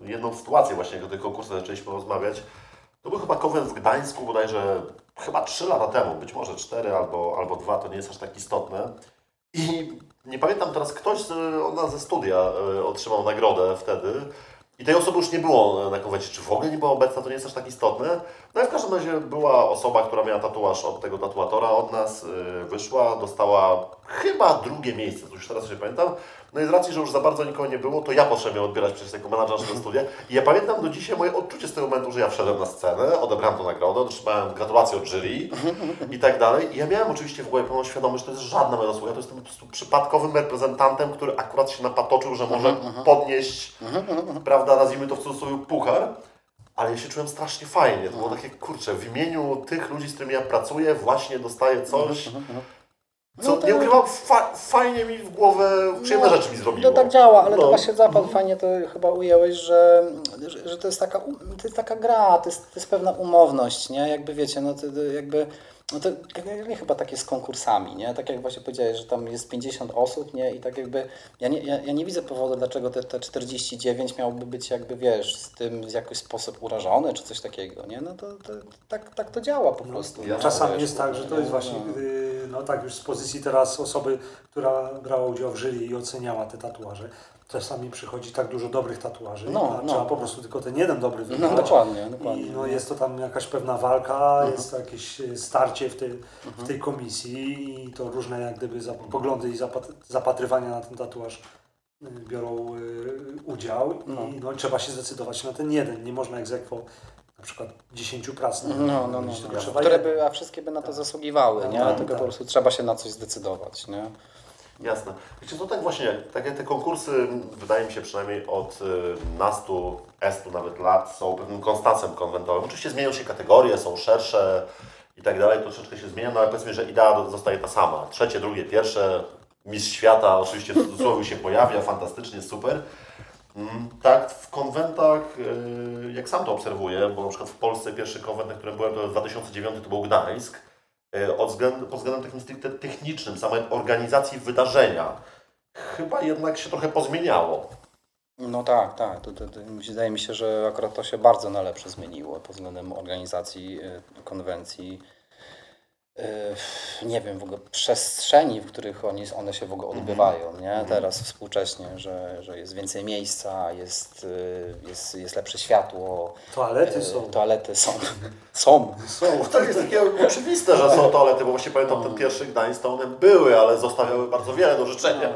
yy, jedną sytuację właśnie, tych konkursach zaczęliśmy rozmawiać. To był chyba konwent w Gdańsku bodajże chyba 3 lata temu, być może 4 albo, albo 2, to nie jest aż tak istotne. I nie pamiętam teraz, ktoś z, od nas ze studia yy, otrzymał nagrodę wtedy. I tej osoby już nie było na konwencie, czy w ogóle nie była obecna, to nie jest aż tak istotne. No i w każdym razie była osoba, która miała tatuaż od tego tatuatora, od nas, yy, wyszła, dostała chyba drugie miejsce, to już teraz nie pamiętam. No i z racji, że już za bardzo nikogo nie było, to ja ją odbierać przez jako menadżer naszego studia. I ja pamiętam do dzisiaj moje odczucie z tego momentu, że ja wszedłem na scenę, odebrałem tą nagrodę, otrzymałem gratulacje od jury i tak dalej. I ja miałem oczywiście w głowie pełną świadomość, że to jest żadna moja zasługa, to jestem po prostu przypadkowym reprezentantem, który akurat się napatoczył, że może podnieść, prawda, nazwijmy to w cudzysłowie, puchar. Ale ja się czułem strasznie fajnie. To było takie, kurczę, w imieniu tych ludzi, z którymi ja pracuję, właśnie dostaję coś, co No to- nie ukrywam, fa fajnie mi w głowę, przyjemne No, rzeczy mi zrobiło. To tak działa, ale No. to właśnie zapadł fajnie to chyba ująłeś, że, że, że to, jest taka, to jest taka gra, to jest, to jest pewna umowność, nie? Jakby wiecie, no to, to jakby, no to generalnie chyba tak jest z konkursami, nie? Tak jak właśnie powiedziałeś, że tam jest 50 osób, nie? I tak jakby, ja nie, ja, ja nie widzę powodu, dlaczego te, te 49 miałoby być jakby, wiesz, z tym w jakiś sposób urażone, czy coś takiego, nie? No to, to tak, tak to działa po prostu. ja nie? Czasami Wiesz, jest tak, że to jest właśnie, No. yy, no tak już z pozycji teraz osoby, która brała udział w jury i oceniała te tatuaże. Czasami przychodzi tak dużo dobrych tatuaży, No, no. trzeba po prostu tylko ten jeden dobry No wybrać. dokładnie, dokładnie. I no, jest to tam jakaś pewna walka, jest to jakieś e, starcie w tej, w tej komisji i to różne jak gdyby poglądy i zapat, zapatrywania na ten tatuaż y, biorą y, udział No. i no, trzeba się zdecydować na ten jeden. Nie można egzekwo na przykład 10 prac No, no, no, no. trzeba Które by, a wszystkie by na to zasługiwały, nie? Tak, Tylko tak. po prostu trzeba się na coś zdecydować, nie? Jasne. Wiecie, to tak właśnie, tak jak te konkursy, wydaje mi się przynajmniej od y, nastu, estu nawet lat, są pewnym konstansem konwentowym. Oczywiście zmieniają się kategorie, są szersze i tak dalej, troszeczkę się zmienia, no ale powiedzmy, że idea zostaje ta sama. Trzecie, drugie, pierwsze, mistrz świata oczywiście w cudzysłowie się pojawia, fantastycznie, super. Mm, Tak, w konwentach, y, jak sam to obserwuję, bo na przykład w Polsce pierwszy konwent, na którym byłem, to w 2009 to był Gdańsk, od względu, pod względem takim stricte technicznym, samej organizacji wydarzenia, chyba jednak się trochę pozmieniało. No tak, tak. To, to, to, wydaje mi się, że akurat to się bardzo na lepsze zmieniło pod względem organizacji y, konwencji. Y, nie wiem, w ogóle przestrzeni, w których oni, one się w ogóle odbywają, nie? Teraz współcześnie, że, że jest więcej miejsca, jest, y, jest, jest lepsze światło. Toalety y, są. Toalety są. <laughs> są. Są. Bo to jest takie oczywiste, że są toalety, bo właśnie pamiętam ten pierwszy Gdańsk, to one były, ale zostawiały bardzo wiele do życzenia.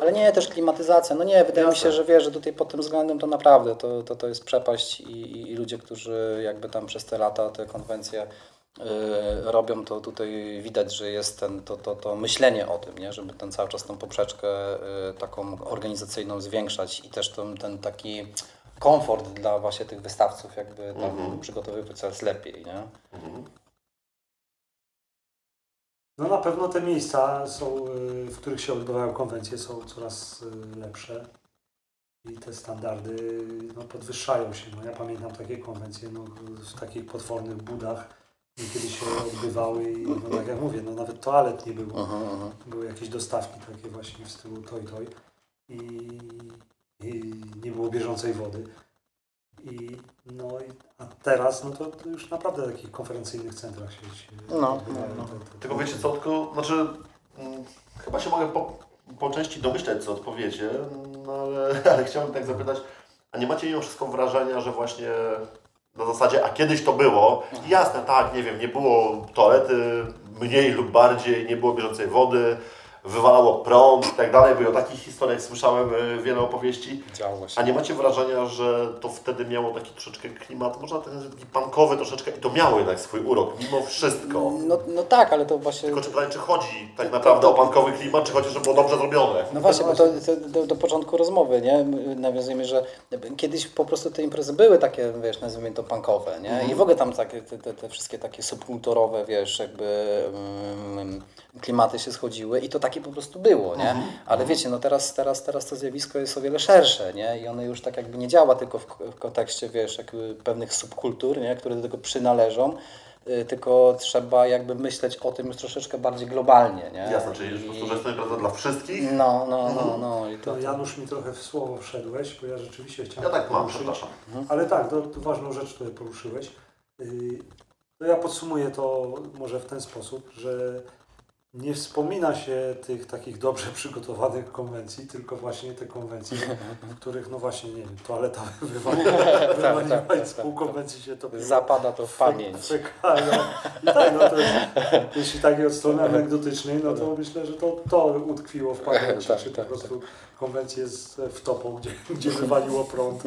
Ale nie, też klimatyzacja. No nie, wydaje mi się, że wiesz, że tutaj pod tym względem to naprawdę to, to, to jest przepaść i, i, i ludzie, którzy jakby tam przez te lata te konwencje robią, to tutaj widać, że jest ten, to, to, to myślenie o tym, nie? żeby ten cały czas tą poprzeczkę y, taką organizacyjną zwiększać i też ten, ten taki komfort dla właśnie tych wystawców jakby tam przygotowywać coraz lepiej, nie? No na pewno te miejsca są, y, w których się odbywają konwencje są coraz y, lepsze i te standardy no, podwyższają się. No, ja pamiętam takie konwencje no, w takich potwornych budach, kiedy się odbywały i no, tak jak mówię, no, nawet toalet nie było. Były jakieś dostawki takie właśnie w stylu toj toj i, i nie było bieżącej wody. I, no, i, a teraz no to, to już naprawdę w takich konferencyjnych centrach się, się No, odbywają no, no. te- te- Tylko wiecie co, tylko, znaczy, mm, chyba się mogę po, po części domyśleć, co odpowiecie, no ale, <laughs> ale chciałbym tak zapytać, a nie macie mimo wszystko wrażenia, że właśnie na zasadzie, a kiedyś to było, jasne, tak, nie wiem, nie było toalety, mniej lub bardziej, nie było bieżącej wody, wywalało prąd i tak dalej, bo ja o takich historiach słyszałem y, wiele opowieści. A nie macie wrażenia, że to wtedy miało taki troszeczkę klimat, można ten taki punkowy troszeczkę i to miało jednak swój urok, mimo wszystko. No, no tak, ale to właśnie... Tylko czy pytanie, czy chodzi tak naprawdę o punkowy klimat, czy chodzi, że było dobrze zrobione? No właśnie, bo to, to do, do początku rozmowy, nie? My Nawiązujemy, że kiedyś po prostu te imprezy były takie, wiesz, nazwijmy to punkowe, nie? I w ogóle tam takie, te, te, te wszystkie takie subkulturowe, wiesz, jakby mm, klimaty się schodziły i to takie po prostu było, nie? Ale wiecie, no teraz, teraz, teraz to zjawisko jest o wiele szersze, nie? I one już tak jakby nie działa tylko w, w kontekście, wiesz, jakby pewnych subkultur, nie? Które do tego przynależą, y, tylko trzeba jakby myśleć o tym już troszeczkę bardziej globalnie, nie? Jasne, czyli po prostu, że jest to impreza dla wszystkich? No, no, no, no. I to, To Janusz mi trochę w słowo wszedłeś, bo ja rzeczywiście Ja chciałem tak to mam, poruszyć. przepraszam. Ale tak, to, to ważną rzecz tutaj poruszyłeś. Yy, To ja podsumuję to może w ten sposób, że nie wspomina się tych takich dobrze <laughs> przygotowanych konwencji, tylko właśnie te konwencje, w których no właśnie, nie wiem, toaleta <laughs> wywaliła, wywaliła tak, i z pół konwencji się to Zapada to w pamięć. Fekalia. I tak, no to jest, jeśli takiej od strony anegdotycznej, no to myślę, że to, to utkwiło w pamięci, Tak, czy po tak, prostu konwencję z wtopą, gdzie, <laughs> gdzie wywaliło prąd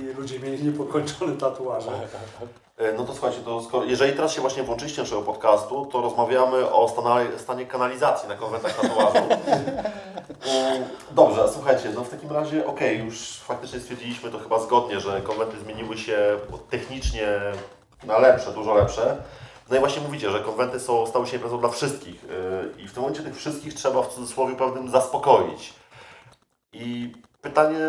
i ludzie mieli niepokończone tatuaże. E, No to słuchajcie, to skoro, jeżeli teraz się właśnie włączyliście naszego podcastu, to rozmawiamy o stanie, stanie kanalizacji na konwentach tatuażu. <laughs> Dobrze, słuchajcie, no w takim razie, okej, już faktycznie stwierdziliśmy to chyba zgodnie, że konwenty zmieniły się technicznie na lepsze, dużo lepsze. No i właśnie mówicie, że konwenty są, stały się imprezą dla wszystkich yy, i w tym momencie tych wszystkich trzeba w cudzysłowie pewnym zaspokoić. I pytanie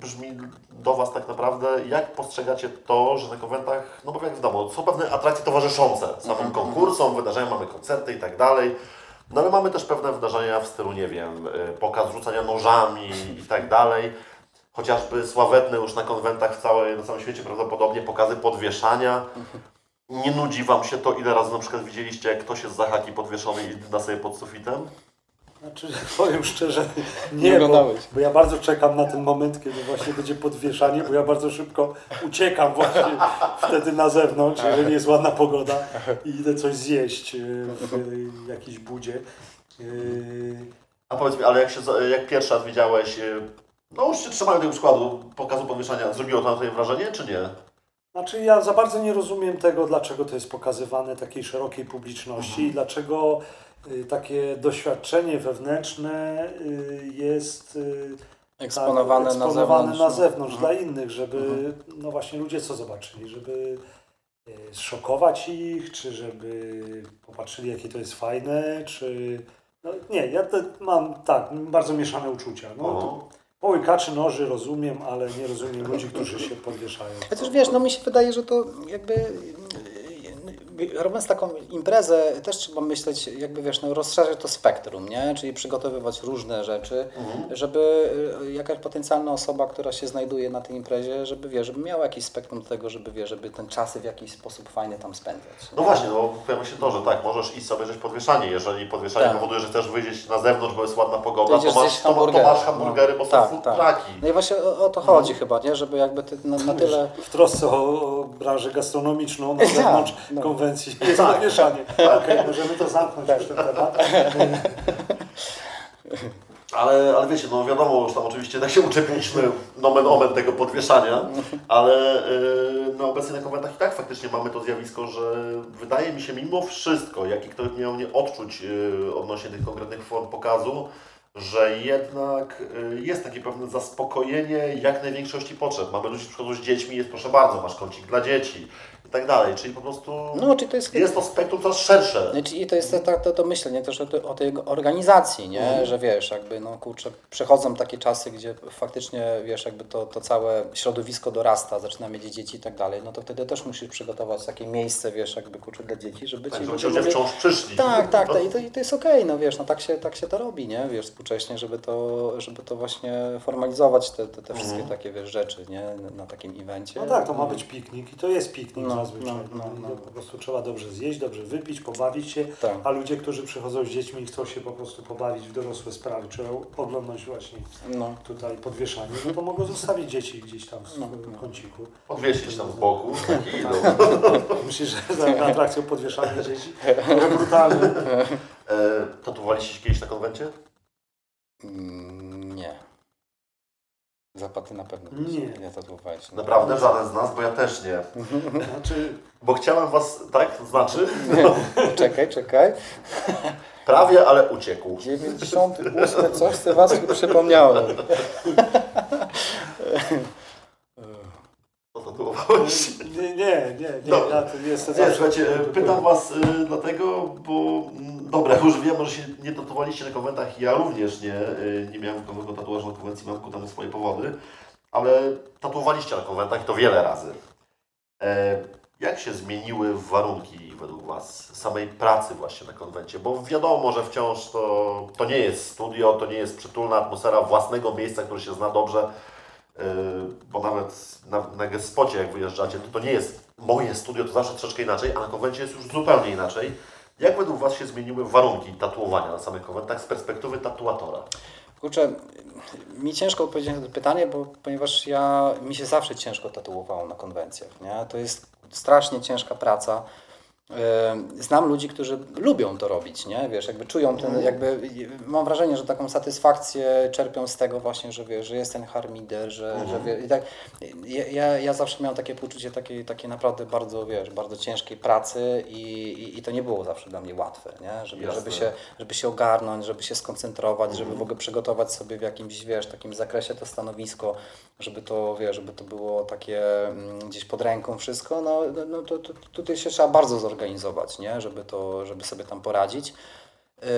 brzmi do Was tak naprawdę, jak postrzegacie to, że na konwentach, no bo jak wiadomo, są pewne atrakcje towarzyszące samym konkursom, wydarzeniom, mamy koncerty i tak dalej, no ale mamy też pewne wydarzenia w stylu, nie wiem, y, pokaz rzucania nożami i tak dalej, chociażby sławetne już na konwentach w całej, na całym świecie prawdopodobnie pokazy podwieszania. Nie nudzi Wam się to, ile razy na przykład widzieliście, jak ktoś jest za haki podwieszony i da sobie pod sufitem? Znaczy, <laughs> powiem szczerze, Nie nie, bo, bo ja bardzo czekam na ten moment, kiedy właśnie będzie podwieszanie, bo ja bardzo szybko uciekam właśnie <laughs> wtedy na zewnątrz, jeżeli jest ładna pogoda i idę coś zjeść yy, w jakiejś budzie. Yy, A powiedz mi, ale jak, się, jak pierwszy raz widziałeś, no już się trzymałem tego przykładu pokazu podwieszania, zrobiło to na Twoje wrażenie, czy nie? Znaczy ja za bardzo nie rozumiem tego, dlaczego to jest pokazywane takiej szerokiej publiczności i dlaczego y, takie doświadczenie wewnętrzne y, jest y, Eksponowane, tak, na eksponowane zewnątrz. na no. zewnątrz Mhm. dla innych, żeby no właśnie ludzie co zobaczyli, żeby y, zszokować ich, czy żeby popatrzyli jakie to jest fajne, czy no nie, ja te, mam tak, bardzo mieszane uczucia. No, połykaczy noży rozumiem, ale nie rozumiem ludzi, którzy się podwieszają. Chociaż wiesz, no mi się wydaje, że to jakby robiąc taką imprezę, też trzeba myśleć, jakby wiesz, no, rozszerzyć to spektrum, nie? Czyli przygotowywać różne rzeczy, Mhm. żeby y, jakaś potencjalna osoba, która się znajduje na tej imprezie, żeby wie, żeby miała jakiś spektrum do tego, żeby wie, żeby ten czasy w jakiś sposób fajnie tam spędzać. No właśnie, no pojawia się to, że tak, możesz iść sobie obejrzeć podwieszanie. Jeżeli podwieszanie Tak. powoduje, że chcesz wyjść na zewnątrz, bo jest ładna pogoda, To to, masz, to, to hamburgery. masz hamburgery, bo No, są tak, food tak. trucki. No i właśnie o, o to chodzi chyba, nie? Żeby jakby ty, na, na tyle... W trosce o, o branżę gastronomiczną na <laughs> zewnątrz no. konwencji jest Tak. pomieszanie. <laughs> Okej, możemy to zamknąć już ten temat. Ale, ale wiecie, no wiadomo, już tam oczywiście tak się uczepiliśmy nomen omen tego podwieszania, ale yy, no obecnie na konwentach i tak faktycznie mamy to zjawisko, że wydaje mi się mimo wszystko, jaki ktoś miał nie odczuć yy, odnośnie tych konkretnych form pokazu, że jednak yy, jest takie pewne zaspokojenie jak największości potrzeb. Mamy ludzi, którzy przychodzą z dziećmi, jest proszę bardzo, masz kącik dla dzieci i tak dalej, czyli po prostu No, czyli to jest... jest to spektrum coraz szersze. Znaczy, I to jest to, to, to, to myślenie też o, o tej organizacji, nie? Że wiesz, jakby no kurczę, przechodzą takie czasy, gdzie faktycznie wiesz, jakby to, to całe środowisko dorasta, zaczyna mieć dzieci i tak dalej, no to wtedy też musisz przygotować takie miejsce, wiesz, jakby kurczę dla dzieci, żeby Tak, ci żeby ludzie wciąż przyszli. tak, tak, tak. I, to, i to jest okej, no wiesz, no tak się, tak się to robi, nie? Wiesz, współcześnie, żeby to, żeby to właśnie formalizować te, te, te wszystkie takie, wiesz, rzeczy, nie? Na, na takim evencie. No tak, to ma być piknik i to jest piknik No, zazwyczaj. no, no, no. to Po prostu trzeba dobrze zjeść, dobrze wypić, pobawić się, Tak. a ludzie, którzy przychodzą z dziećmi i chcą się po prostu pobawić w dorosłe sprawy, czy oglądać właśnie No. tutaj podwieszanie, no to mogą zostawić dzieci gdzieś tam w No, no. kąciku. Podwiesić tam z boku <laughs> i idą. <laughs> Myślisz, że za atrakcją podwieszania dzieci? Trochę brutalne. E, tatuowaliście się kiedyś na konwencie? Mm, Nie. Zapaty na pewno Nie. nie tatuowałeś. Naprawdę żaden z nas, bo ja też nie. Znaczy, Bo chciałem was, tak, znaczy, czekaj, czekaj. prawie, ale uciekł. 98 coś z was przypomniałem. To tatuowałeś. nie, nie, nie, nie, Dobra. ja Nie, zawsze... słuchajcie, pytam was e, dlatego, bo mm, dobra, już wiem, że się nie tatuowaliście na konwentach, ja również nie, e, nie miałem nowego tatuażu na konwencji, mam ku temu swoje powody, ale tatuowaliście na konwentach i to wiele razy. E, Jak się zmieniły warunki według Was samej pracy właśnie na konwencie? Bo wiadomo, że wciąż to, to nie jest studio, to nie jest przytulna atmosfera własnego miejsca, które się zna dobrze, Yy, bo nawet na, na gespocie jak wyjeżdżacie, to to nie jest moje studio, to zawsze troszeczkę inaczej, a na konwencie jest już zupełnie inaczej. Jak według Was się zmieniły warunki tatuowania na samych konwentach z perspektywy tatuatora? Kurczę, mi ciężko odpowiedzieć na to pytanie, bo ponieważ ja, mi się zawsze ciężko tatuowało na konwencjach, nie? To jest strasznie ciężka praca. Znam ludzi, którzy lubią to robić, nie? Wiesz, jakby czują ten, jakby, mam wrażenie, że taką satysfakcję czerpią z tego właśnie, że wiesz, że jest ten harmider, że, że wie, i tak, ja, ja, zawsze miałem takie poczucie takiej, takiej naprawdę bardzo, wiesz, bardzo ciężkiej pracy i, i, i to nie było zawsze dla mnie łatwe, nie? Żeby, Jasne. żeby, się, żeby się ogarnąć, żeby się skoncentrować, żeby w ogóle przygotować sobie w jakimś, wiesz, takim zakresie to stanowisko, żeby to, wiesz, żeby to było takie mm, gdzieś pod ręką wszystko, no, no- no to, to tutaj się trzeba bardzo zorganizować, nie? Żeby to, żeby sobie tam poradzić. Yy,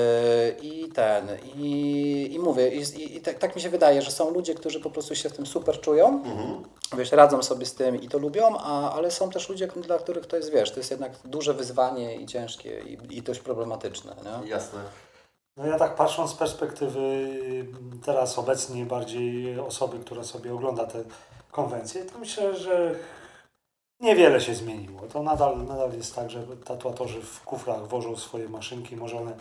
I ten, i, i mówię, i, i, i tak, tak mi się wydaje, że są ludzie, którzy po prostu się w tym super czują, Mhm. wiesz, radzą sobie z tym i to lubią, a, ale są też ludzie, dla których to jest, wiesz, to jest jednak duże wyzwanie i ciężkie i, i dość problematyczne, nie? Jasne. No ja tak patrząc z perspektywy teraz obecnie bardziej osoby, która sobie ogląda te konwencje, to myślę, że niewiele się zmieniło. To nadal, nadal jest tak, że tatuatorzy w kufrach wożą swoje maszynki, może one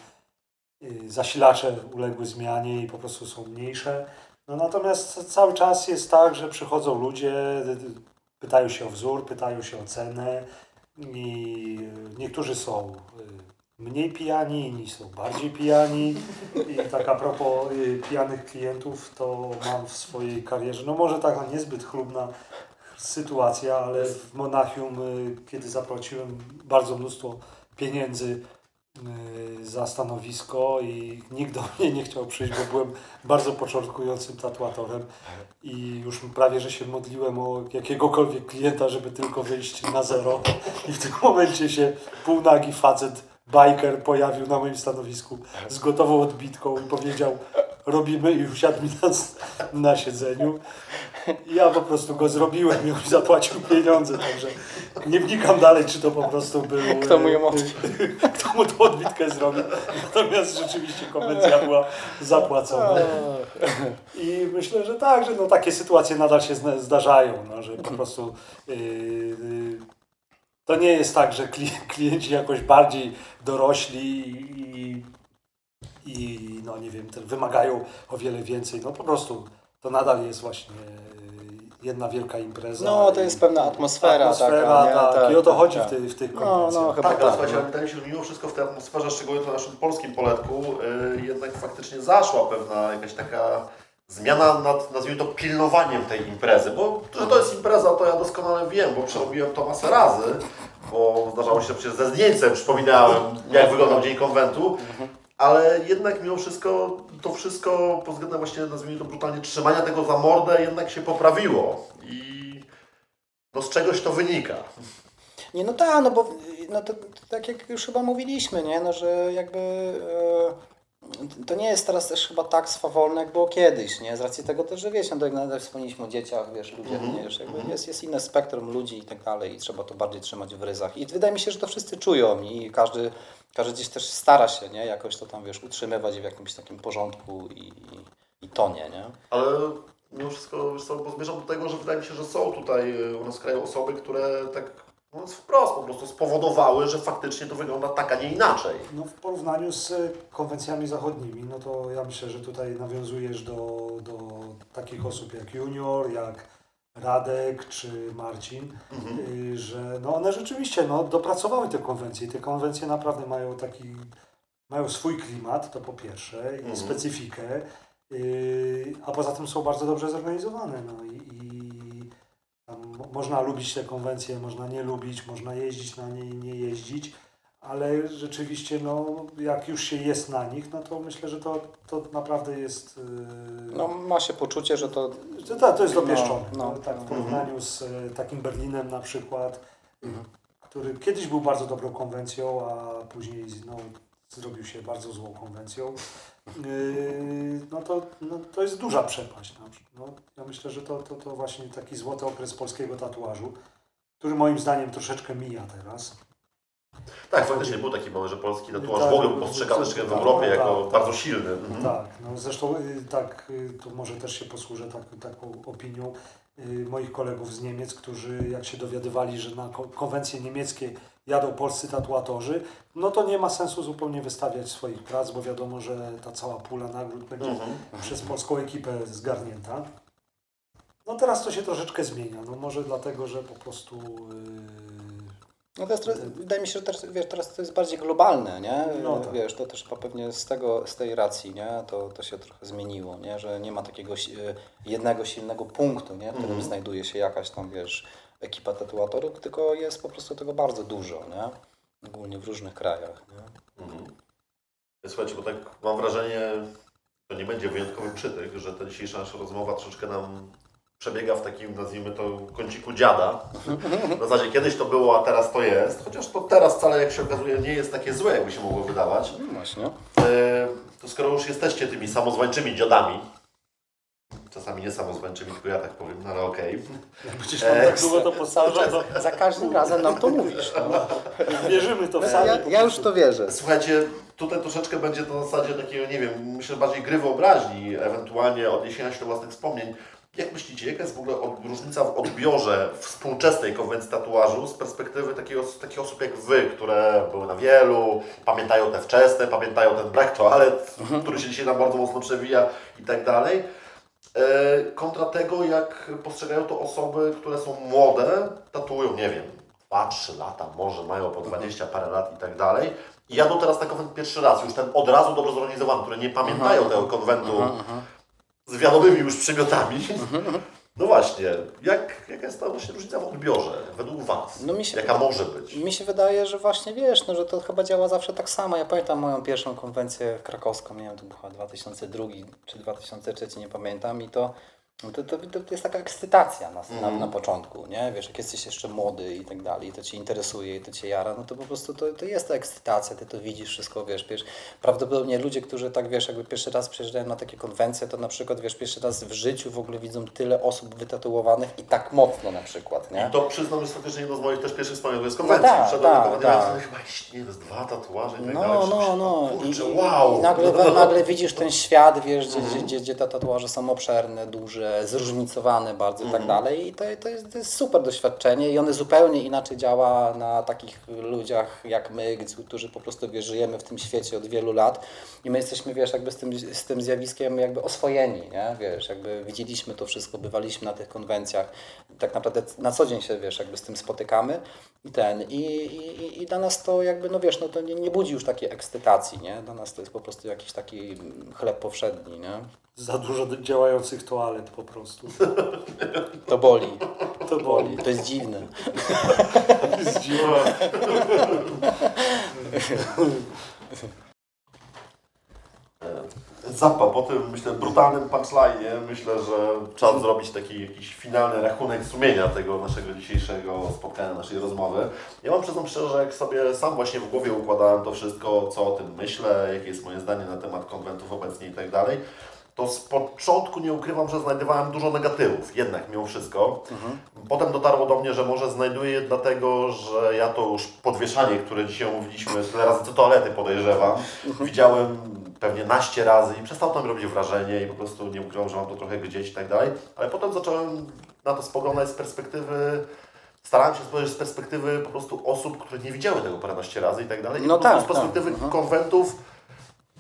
y, zasilacze uległy zmianie i po prostu są mniejsze. No natomiast cały czas jest tak, że przychodzą ludzie, y, y, pytają się o wzór, pytają się o cenę i niektórzy są mniej pijani, inni są bardziej pijani. I tak a propos pijanych klientów, to mam w swojej karierze, no może taka niezbyt chlubna sytuacja, ale w Monachium, y, kiedy zapłaciłem bardzo mnóstwo pieniędzy y, za stanowisko i nikt do mnie nie chciał przyjść, bo byłem bardzo początkującym tatuatorem i już prawie, że się modliłem o jakiegokolwiek klienta, żeby tylko wyjść na zero. I w tym momencie się półnagi facet, biker pojawił na moim stanowisku z gotową odbitką i powiedział robimy i usiadł mi na, na siedzeniu. Ja po prostu go zrobiłem i on zapłacił pieniądze, także nie wnikam dalej, czy to po prostu był... <laughs> Kto mu ją e, <laughs> Kto mu tą odbitkę zrobił. Natomiast rzeczywiście konwencja była zapłacona. I myślę, że tak, że no, takie sytuacje nadal się zdarzają, no, że po prostu yy, yy, to nie jest tak, że kli- <laughs> klienci jakoś bardziej dorośli i, i no nie wiem, wymagają o wiele więcej. No po prostu to nadal jest właśnie yy, jedna wielka impreza. No, to jest pewna atmosfera atmosfera, taka, nie? tak, Tak, I o to tak, chodzi tak. w, tej, w tych No, konwencjach. no, chyba Tak, ale tak. no. ale wydaje mi się, że mimo wszystko w tej atmosferze, szczególnie na naszym polskim poletku, y, jednak faktycznie zaszła pewna jakaś taka zmiana nad, nazwijmy to, pilnowaniem tej imprezy, bo że to jest impreza, to ja doskonale wiem, bo przerobiłem to masę razy, bo zdarzało się przecież ze zdjęciem, przypominałem, jak wyglądał dzień konwentu, ale jednak mimo wszystko to wszystko pod względem właśnie, nazwijmy to brutalnie, trzymania tego za mordę jednak się poprawiło i no z czegoś to wynika. Nie, no tak, no bo no to, tak jak już chyba mówiliśmy, nie? No, że jakby e, to nie jest teraz też chyba tak swawolne, jak było kiedyś, nie? Z racji tego też, że wiesz, no to jak nawet wspomnieliśmy o dzieciach, wiesz, ludzie, Mhm. wiesz, jakby jest, jest inne spektrum ludzi i tak dalej i trzeba to bardziej trzymać w ryzach. I wydaje mi się, że to wszyscy czują i każdy, każdy gdzieś też stara się, nie? Jakoś to tam, wiesz, utrzymywać w jakimś takim porządku i, i, i tonie, nie? Ale mimo wszystko, wiesz co, bo zmierzam do tego, że wydaje mi się, że są tutaj u nas w kraju osoby, które tak mówiąc wprost po prostu spowodowały, że faktycznie to wygląda tak, a nie inaczej. No w porównaniu z e, konwencjami zachodnimi, no to ja myślę, że tutaj nawiązujesz do, do takich osób jak Junior, jak Radek czy Marcin, y, że no one rzeczywiście no, dopracowały te konwencje. Te konwencje naprawdę mają taki, mają swój klimat, to po pierwsze, i Mhm. specyfikę, y, a poza tym są bardzo dobrze zorganizowane. No, i, można lubić te konwencje, można nie lubić, można jeździć na nie i nie jeździć, ale rzeczywiście, no, jak już się jest na nich, no to myślę, że to, to naprawdę jest. y, No ma się poczucie, że to to, to, to jest dopieszczone. No, No, no, tak w no. porównaniu z e, takim Berlinem na przykład, Mhm. który kiedyś był bardzo dobrą konwencją, a później no, zrobił się bardzo złą konwencją. Yy, no to, no, to jest duża przepaść. No, no, ja myślę, że to, to, to właśnie taki złoty okres polskiego tatuażu, który moim zdaniem troszeczkę mija teraz. Tak, faktycznie był taki moment, że polski tatuaż Tak, w ogóle był tak, postrzegany tak, w tak, Europie tak, jako tak. bardzo silny. Mhm. Tak, no zresztą y, tak, y, tu może też się posłużę tak, taką opinią y, moich kolegów z Niemiec, którzy jak się dowiadywali, że na ko- konwencje niemieckie jadą polscy tatuatorzy, no to nie ma sensu zupełnie wystawiać swoich prac, bo wiadomo, że ta cała pula nagród będzie Mhm. przez polską ekipę zgarnięta. No teraz to się troszeczkę zmienia, no może dlatego, że po prostu... y, No jest, trochę- wydaje mi się, że też, wiesz, teraz to jest bardziej globalne, nie? No tak. Wiesz, to też chyba pewnie z tego, z tej racji, nie? To, to się trochę zmieniło, nie? Że nie ma takiego jednego silnego punktu, nie? W którym Mhm. znajduje się jakaś tam, wiesz, ekipa tatuatorów, tylko jest po prostu tego bardzo dużo, nie? Ogólnie w różnych krajach, nie? Mhm. Słuchajcie, bo tak mam wrażenie, to nie będzie wyjątkowy przytyk, że ta dzisiejsza nasza rozmowa troszeczkę nam przebiega w takim, nazwijmy to, kąciku dziada. W zasadzie kiedyś to było, a teraz to jest. Chociaż to teraz wcale, jak się okazuje, nie jest takie złe, jakby się mogło wydawać. No właśnie. E, To skoro już jesteście tymi samozwańczymi dziadami, nie samozwańczymi, tylko ja tak powiem, no ale okej. Jak będziesz E, nam tak długo to Cały <laughs> powtarzał, to czas, za każdym razem nam to mówisz. No. wierzymy to w Ja, sami. ja już to wierzę. Słuchajcie, tutaj troszeczkę będzie to na zasadzie takiego, nie wiem, myślę bardziej gry wyobraźni, ewentualnie odniesienia się do własnych wspomnień. Jak myślicie, jaka jest w ogóle od, różnica w odbiorze współczesnej konwencji tatuażu z perspektywy takich, os- takich osób jak Wy, które były na wielu, pamiętają te wczesne, pamiętają ten brak toalet, który się dzisiaj nam bardzo mocno przewija i tak dalej, e, kontra tego, jak postrzegają to osoby, które są młode, tatuują, nie wiem, 2-3 lata, może mają po 20 parę lat i tak dalej. I jadą teraz na konwent pierwszy raz, już ten od razu dobrze zorganizowany, które nie pamiętają tego konwentu z wiadomymi już przymiotami. No właśnie, jak, jaka jest ta właśnie różnica w odbiorze według Was? No mi się jaka może być? Mi się wydaje, że właśnie wiesz, no, że to chyba działa zawsze tak samo. Ja pamiętam moją pierwszą konwencję krakowską, nie wiem, to była 2002 czy 2003, nie pamiętam i to No to, to, to jest taka ekscytacja na, na, Mhm. na początku, nie? Wiesz, jak jesteś jeszcze młody i tak dalej, i to Cię interesuje i to Cię jara, no to po prostu to, to jest ta ekscytacja, Ty to widzisz wszystko, wiesz, wiesz, prawdopodobnie ludzie, którzy tak, wiesz, jakby pierwszy raz przyjeżdżają na takie konwencje, to na przykład, wiesz, pierwszy raz w życiu w ogóle widzą tyle osób wytatuowanych i tak mocno na przykład, nie? I to przyznam, jest faktycznie jedno z moich też pierwszych wspomnień z konwencji. tak, Wszedłem tak, na konwencję, tak. ja chyba nie z dwa tatuaże i tak No, dalej. no, no. Kurczę, I, wow! i nagle, <laughs> nagle widzisz ten świat, wiesz, gdzie, Mhm. gdzie, gdzie, gdzie te tatuaże są obszerne, duże, zróżnicowane bardzo i Mhm. tak dalej. I to, to, jest, to jest super doświadczenie i one zupełnie inaczej działa na takich ludziach jak my, którzy po prostu wiesz, żyjemy w tym świecie od wielu lat i my jesteśmy, wiesz, jakby z tym, z tym zjawiskiem jakby oswojeni, nie? Wiesz, jakby widzieliśmy to wszystko, bywaliśmy na tych konwencjach, tak naprawdę na co dzień się, wiesz, jakby z tym spotykamy i ten, i, i, i dla nas to jakby, no wiesz, no to nie, nie budzi już takiej ekscytacji, nie? Dla nas to jest po prostu jakiś taki chleb powszedni, nie? Za dużo działających toalet po prostu. <laughs> To boli, To boli. to jest dziwne. Zdziwiłem. <laughs> Zappa, po tym myślę brutalnym punchline, myślę, że trzeba zrobić taki jakiś finalny rachunek sumienia tego naszego dzisiejszego spotkania, naszej rozmowy. Ja mam przyznam szczerze, że jak sobie sam właśnie w głowie układałem to wszystko, co o tym myślę, jakie jest moje zdanie na temat konwentów obecnie i tak dalej, to z początku nie ukrywam, że znajdowałem dużo negatywów, jednak mimo wszystko. Potem dotarło do mnie, że może znajduję je dlatego, że ja to już podwieszanie, które dzisiaj omówiliśmy, tyle razy co toalety podejrzewam, widziałem pewnie naście razy i przestało to mi robić wrażenie i po prostu nie ukrywam, że mam to trochę gdzieś i tak dalej. Ale potem zacząłem na to spoglądać z perspektywy Starałem się spojrzeć z perspektywy po prostu osób, które nie widziały tego paręnaście razy i tak dalej. I No tak, z perspektywy tak, mhm. konwentów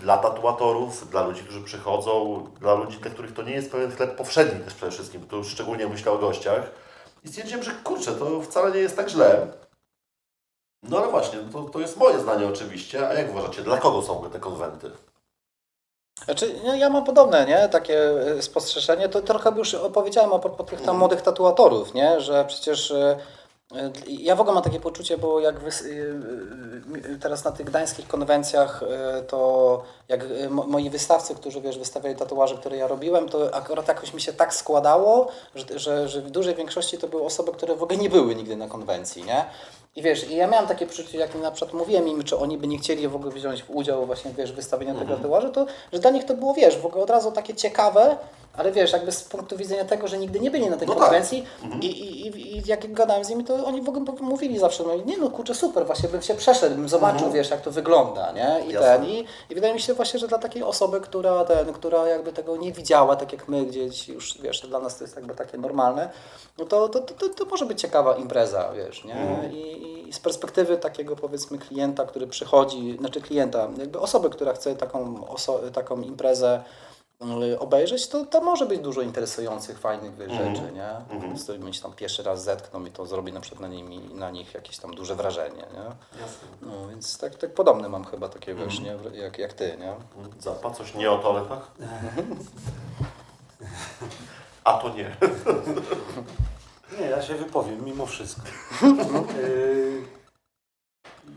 dla tatuatorów, dla ludzi, którzy przychodzą, dla ludzi, dla których to nie jest pewien chleb powszedni też przede wszystkim, tu szczególnie myślę o gościach. I stwierdziłem, że kurczę, to wcale nie jest tak źle. No ale właśnie, to, to jest moje zdanie oczywiście, a jak uważacie, dla kogo są te konwenty? Znaczy, no, ja mam podobne, nie? Takie e, spostrzeżenie. To trochę już opowiedziałem a propos tych tam młodych tatuatorów, nie? Że przecież e, ja w ogóle mam takie poczucie, bo jak wys, e, e, teraz na tych gdańskich konwencjach, e, to jak e, mo- moi wystawcy, którzy wiesz, wystawiali tatuaże, które ja robiłem, to akurat jakoś mi się tak składało, że, że, że w dużej większości to były osoby, które w ogóle nie były nigdy na konwencji, nie? I wiesz, i ja miałem takie poczucie, jak na przykład mówiłem im, czy oni by nie chcieli w ogóle wziąć udział właśnie, wiesz, w wystawieniu tego tatuażu, to że dla nich to było, wiesz, w ogóle od razu takie ciekawe, ale wiesz, jakby z punktu widzenia tego, że nigdy nie byli na tej No tak. konwencji i, i, i, i jak gadałem z nimi, to oni w ogóle mówili zawsze, no nie no kurczę, super, właśnie bym się przeszedł, bym zobaczył, wiesz, jak to wygląda, nie? I, Jasne. ten, i, I wydaje mi się właśnie, że dla takiej osoby, która, ten, która jakby tego nie widziała, tak jak my, gdzieś już, wiesz, dla nas to jest jakby takie normalne, no to, to, to, to, może być ciekawa impreza, wiesz, nie? Mhm. I, I z perspektywy takiego powiedzmy klienta, który przychodzi, znaczy klienta, jakby osoby, która chce taką, taką imprezę obejrzeć, to, to może być dużo interesujących, fajnych Mhm. rzeczy, nie? Mhm. Z którymi się tam pierwszy raz zetkną i to zrobi na przykład na, nimi, na nich jakieś tam duże wrażenie, nie? Jasne. No, więc tak, tak podobne mam chyba takie, wiesz, Mhm. nie? Jak, jak ty, nie? Zappa, coś nie o toaletach? <laughs> A to nie. <laughs> Nie, ja się wypowiem mimo wszystko. <laughs> Y,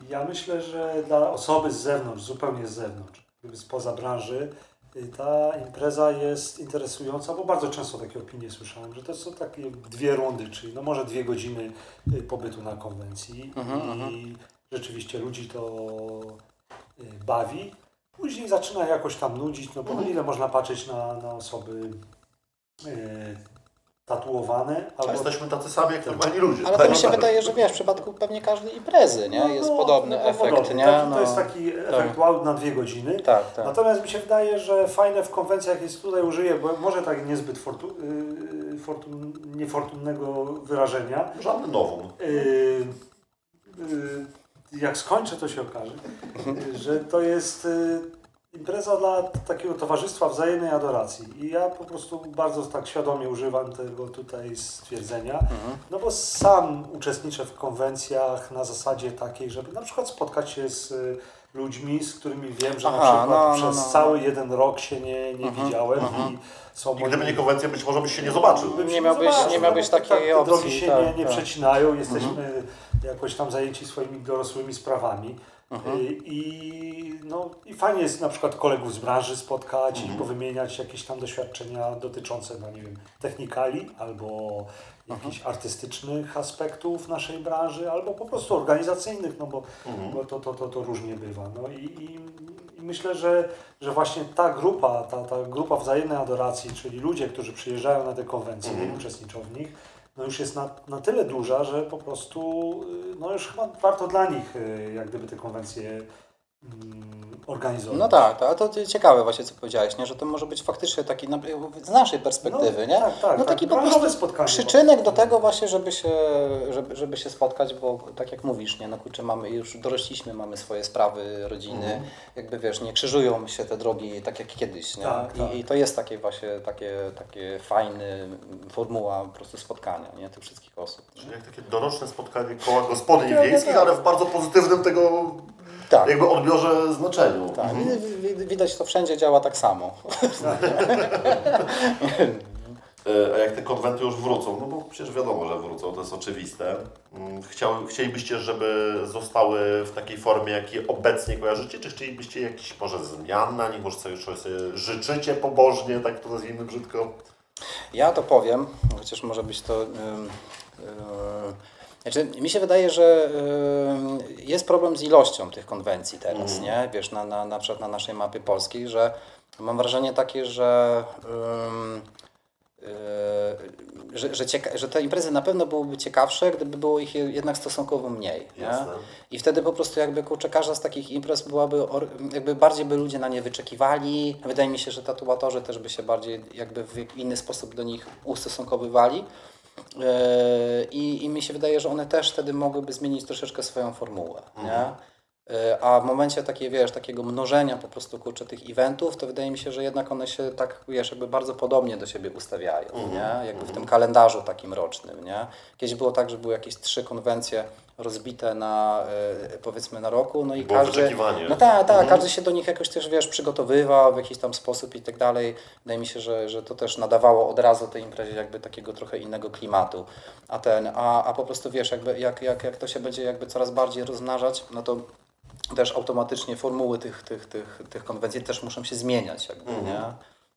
ja myślę, że dla osoby z zewnątrz, zupełnie z zewnątrz, spoza branży, ta impreza jest interesująca, bo bardzo często takie opinie słyszałem, że to są takie dwie rundy, czyli no może dwie godziny y, pobytu na konwencji Mhm, i rzeczywiście ludzi to y, bawi. Później zaczyna jakoś tam nudzić, no bo ile można patrzeć na, na osoby y, tatuowane albo jesteśmy tacy sami jak normalni ludzie. Ale tak? to mi się wydaje, że wiesz, w przypadku pewnie każdej imprezy, nie? No, Jest no, podobny no, efekt, podobny. nie? Taki, no. To jest taki efekt wow na dwie godziny. Tak, tak. Natomiast mi się wydaje, że fajne w konwencjach jest tutaj użyję, bo może tak niezbyt fortu, yy, fortun, niefortunnego wyrażenia. Żadny nowum. Yy, yy, jak skończę, to się okaże, yy, że to jest impreza dla takiego towarzystwa wzajemnej adoracji. I ja po prostu bardzo tak świadomie używam tego tutaj stwierdzenia. Mhm. No bo sam uczestniczę w konwencjach na zasadzie takiej, żeby na przykład spotkać się z y, ludźmi, z którymi wiem, że na Aha, przykład no, no, przez no. cały jeden rok się nie, nie Mhm, widziałem mhm. i są I gdyby nie konwencja, być może byś się nie zobaczył. Bym się Nie miałbyś- zobaczył, nie miałbyś takiej te opcji, drogi się tak, nie, nie tak. przecinają, jesteśmy jakoś tam zajęci swoimi dorosłymi sprawami. I, no, I fajnie jest na przykład kolegów z branży spotkać Mhm. i powymieniać jakieś tam doświadczenia dotyczące, no nie wiem, technikali albo jakichś artystycznych aspektów naszej branży, albo po prostu organizacyjnych, no bo, Mhm. bo to, to, to, to różnie bywa. No i, i, i myślę, że, że właśnie ta grupa, ta, ta grupa wzajemnej adoracji, czyli ludzie, którzy przyjeżdżają na te konwencje Mhm. i uczestniczą w nich, no już jest na, na tyle duża, że po prostu y, no już chyba warto dla nich y, jak gdyby te konwencje mm, organizować. No tak, tak, to ciekawe właśnie co powiedziałeś, nie? że to może być faktycznie taki na- z naszej perspektywy, no, nie? Tak, tak, No tak. taki po Branżowe prostu spotkanie. przyczynek do tego właśnie, żeby się, żeby, żeby się spotkać, bo tak jak mówisz, nie, no kurczę, mamy, już dorośliśmy, mamy swoje sprawy, rodziny, Mhm. jakby wiesz, nie krzyżują się te drogi tak jak kiedyś, nie? Tak, I, tak. I to jest takie właśnie, takie, takie fajne formuła po prostu spotkania, nie, tych wszystkich osób. Czyli jak takie doroczne spotkanie koła gospodyń Tak, tak, wiejskich, tak. ale w bardzo pozytywnym tego Tak. jakby odbiorze znaczeniu. Tak, Mhm. wi- wi- widać to wszędzie działa tak samo. <laughs> E, A jak te konwenty już wrócą, no bo przecież wiadomo, że wrócą, to jest oczywiste. Mm, Chciał, chcielibyście, żeby zostały w takiej formie, jakiej obecnie kojarzycie, czy chcielibyście jakiś może zmian na nich, może sobie, coś sobie życzycie pobożnie, tak to nazwijmy brzydko? Ja to powiem, chociaż może być to. ym, ym, znaczy, mi się wydaje, że ym, jest problem z ilością tych konwencji teraz, Mhm. nie? Wiesz, na, na, na przykład na naszej mapie polskiej, że mam wrażenie takie, że. yy, że, że, że te imprezy na pewno byłyby ciekawsze, gdyby było ich je- jednak stosunkowo mniej. I wtedy po prostu jakby kurczę, każda z takich imprez byłaby, jakby bardziej by ludzie na nie wyczekiwali. Wydaje mi się, że tatuatorzy też by się bardziej jakby w inny sposób do nich ustosunkowywali. Yy, I, I mi się wydaje, że one też wtedy mogłyby zmienić troszeczkę swoją formułę, nie? Yy, A w momencie takiej, wiesz, takiego mnożenia po prostu kurczę tych eventów, to wydaje mi się, że jednak one się tak, wiesz, jakby bardzo podobnie do siebie ustawiają, nie? Jakby w tym kalendarzu takim rocznym, nie? Kiedyś było tak, że były jakieś trzy konwencje rozbite na, yy, powiedzmy, na roku, no i Było każdy... wyczekiwanie. No tak, tak, Mhm. każdy się do nich jakoś też, wiesz, przygotowywał w jakiś tam sposób i tak dalej. Wydaje mi się, że, że to też nadawało od razu tej imprezie jakby takiego trochę innego klimatu. A ten, a, a po prostu wiesz, jakby jak, jak, jak to się będzie jakby coraz bardziej rozmnażać, no to też automatycznie formuły tych, tych, tych, tych konwencji też muszą się zmieniać jakby, Mhm. nie?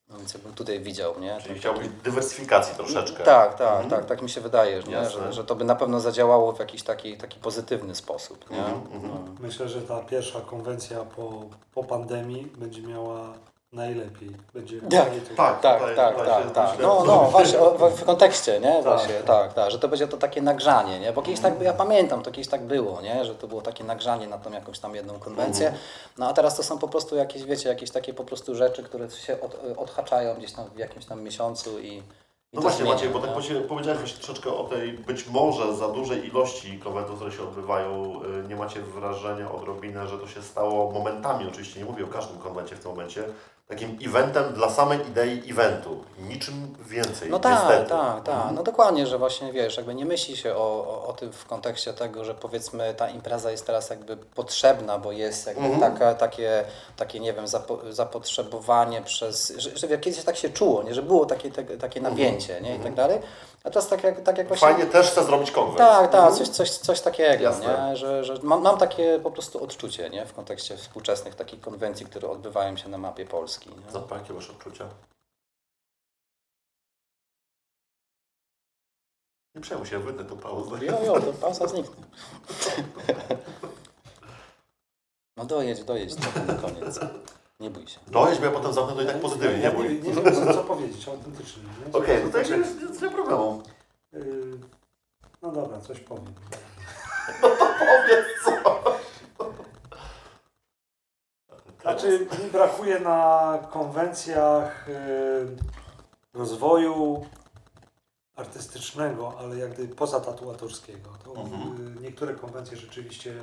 No więc jakbym tutaj widział, nie? Czyli chciałbyś dywersyfikacji troszeczkę. Tak, tak, Mhm. tak, tak mi się wydaje. Że, że to by na pewno zadziałało w jakiś taki, taki pozytywny sposób, nie? Mhm, mhm. No. Myślę, że ta pierwsza konwencja po, po pandemii będzie miała najlepiej. Będzie Tak, tak. Tak, tak, tak, tak. myślę, No, no, właśnie w, w kontekście, nie? Właśnie, tak. tak, tak, że to będzie to takie nagrzanie, nie? Bo kiedyś tak, ja pamiętam, to kiedyś tak było, nie? Że to było takie nagrzanie na tą jakąś tam jedną konwencję. No a teraz to są po prostu jakieś, wiecie, jakieś takie po prostu rzeczy, które się od, odhaczają gdzieś tam w jakimś tam miesiącu i No właśnie zmienia, Maciej, bo tak powie- powiedziałeś właśnie troszeczkę o tej być może za dużej ilości konwentów, które się odbywają. y, Nie macie wrażenia odrobinę, że to się stało momentami, oczywiście nie mówię o każdym konwencie w tym momencie, takim eventem dla samej idei eventu. Niczym więcej. No tak, niestety. tak, tak. No dokładnie, że właśnie wiesz, jakby nie myśli się o, o, o tym w kontekście tego, że powiedzmy ta impreza jest teraz jakby potrzebna, bo jest jakby Mhm. taka, takie, takie, nie wiem, zapo, zapotrzebowanie przez, że, że kiedyś tak się czuło, nie? że było takie, te, takie napięcie, nie? I tak dalej. A teraz tak jak, tak jak właśnie... Fajnie też chcę zrobić konwent. Tak, tak, Mhm. coś, coś, coś takiego, Jasne. nie? Że, że mam, mam takie po prostu odczucie nie? w kontekście współczesnych takich konwencji, które odbywają się na mapie Polski. Nie? Co, jakie masz odczucia? Nie przejmuj się, wytnę tu pauzę. Jo, jo, to pauza zniknie. No dojedź, dojedź to na koniec. Nie bój się. Dojedź, bo ja potem zamknę to i tak pozytywnie. Ja Nie nie, bój. nie wiem, co, co powiedzieć autentycznie. nie? Okej, no to Znaczy, jest nie ma problemu. yy, No dobra, coś powiem. Powiedz co. Znaczy, mi brakuje na konwencjach y, rozwoju artystycznego, ale jak gdyby poza tatuatorskiego. To Mhm. y, niektóre konwencje rzeczywiście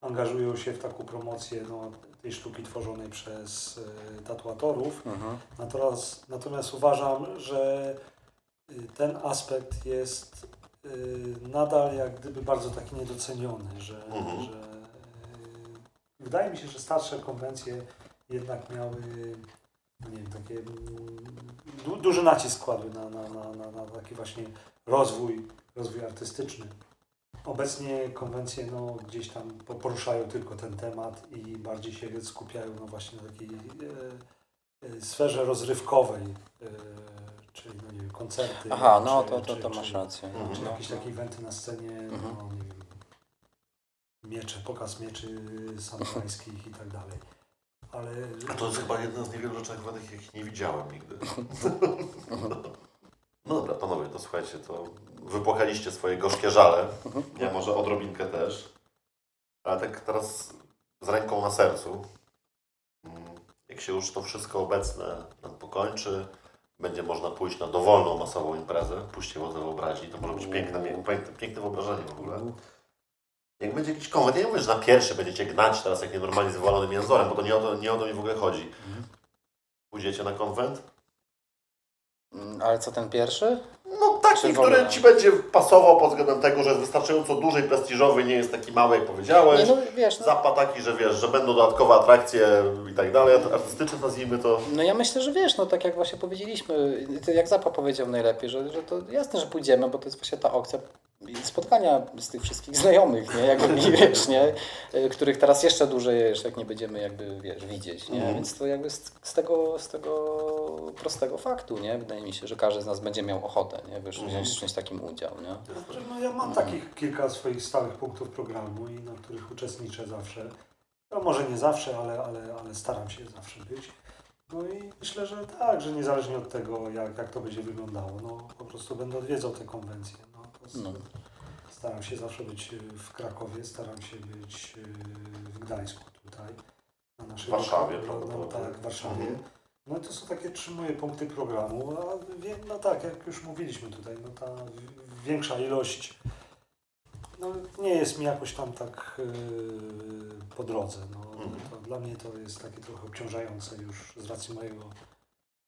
angażują się w taką promocję no, tej sztuki tworzonej przez y, tatuatorów. Mhm. Natomiast, natomiast uważam, że ten aspekt jest nadal jak gdyby bardzo taki niedoceniony, że, Mhm. że wydaje mi się, że starsze konwencje jednak miały no nie wiem, takie mm, du, duży nacisk kładły na, na, na, na, taki właśnie rozwój, rozwój artystyczny. Obecnie konwencje no, gdzieś tam po- poruszają tylko ten temat i bardziej się skupiają no, właśnie na takiej e, e, sferze rozrywkowej, e, czyli no, nie wiem, koncerty. Aha, no czy, to, to, to czy, masz rację. Mhm. Czy No, jakieś no. takie eventy na scenie, Mhm. no, miecze, pokaz mieczy samurajskich i tak dalej. Ale A to jest chyba jedna z niewielu rzeczy, jakich jakich nie widziałem nigdy. <laughs> No dobra, panowie, to słuchajcie, to wypłakaliście swoje gorzkie żale. Ja może odrobinkę też. Ale tak teraz z ręką na sercu. Jak się już to wszystko obecne nam pokończy, będzie można pójść na dowolną, masową imprezę, puśćcie wodze wyobraźni, to może być piękne, piękne, piękne wyobrażenie w ogóle. Jak będzie jakiś konwent, ja nie mówię, że na pierwszy będziecie gnać teraz jak nienormalnie z wywalonym jęzorem, bo to nie o to, nie o to mi w ogóle chodzi. Pójdziecie na konwent? Mm, Ale co ten pierwszy? No taki, Czy który? Ci będzie pasował pod względem tego, że jest wystarczająco duży i prestiżowy, nie jest taki mały jak powiedziałeś. Nie, no wiesz, no, Zapa taki, że wiesz, że będą dodatkowe atrakcje i tak dalej, artystyczne nazwijmy to. no ja myślę, że wiesz, no tak jak właśnie powiedzieliśmy, jak Zapa powiedział najlepiej, że, że to jasne, że pójdziemy, bo to jest właśnie ta opcja spotkania z tych wszystkich znajomych, nie, jakby, <laughs> wiesz, nie, Y, których teraz jeszcze dłużej, jeszcze jak nie będziemy jakby, wiesz, widzieć, nie, Mhm. więc to jakby z, z, tego, z tego prostego faktu, nie, wydaje mi się, że każdy z nas będzie miał ochotę, nie, wiesz, Mhm. wziąć w czymś takim udział, nie. Znaczy, no, ja mam takich kilka swoich stałych punktów programu i na których uczestniczę zawsze. No może nie zawsze, ale, ale, ale staram się zawsze być. No i myślę, że tak, że niezależnie od tego, jak, jak to będzie wyglądało, no po prostu będę odwiedzał te konwencje. No, No. Staram się zawsze być y, w Krakowie, staram się być y, w Gdańsku tutaj. Na naszej W Warszawie, no, no, tak, w Warszawie. Mhm. No i to są takie trzy moje punkty programu, a no tak, jak już mówiliśmy tutaj, no ta większa ilość no, nie jest mi jakoś tam tak yy, po drodze. No, Mhm. to dla mnie to jest takie trochę obciążające już z racji mojego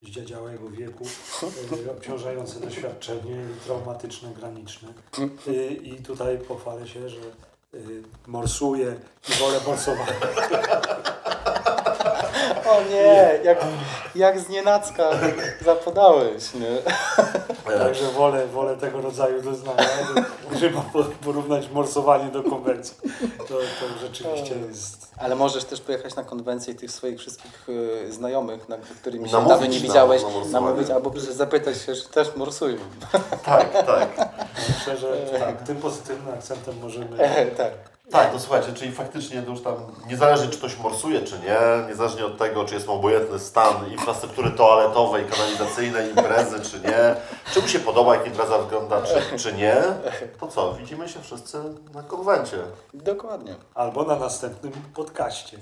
zdziadziałego wieku, yy, obciążające doświadczenie, traumatyczne, graniczne. Yy, I tutaj pochwalę się, że yy, morsuję i wolę morsować. <laughs> O nie, jak, jak z nienacka zapodałeś, nie. Także wolę, wolę tego rodzaju doznania, żeby <laughs> po- porównać morsowanie do konwencji. To, to rzeczywiście jest... Ale możesz też pojechać na konwencję i tych swoich wszystkich y, znajomych, na którymi się dawno nie widziałeś, na namówić albo zapytać się, czy też morsują. Tak, tak. <laughs> Myślę, że tak, tym pozytywnym akcentem możemy... <laughs> tak. Tak, to słuchajcie, czyli faktycznie to już tam, niezależnie czy ktoś morsuje, czy nie, niezależnie od tego, czy jest obojętny stan infrastruktury toaletowej, kanalizacyjnej, imprezy, czy nie, czy mu się podoba, jak impreza wygląda, czy, czy nie, to co, widzimy się wszyscy na konwencie. Dokładnie. Albo na następnym podcaście.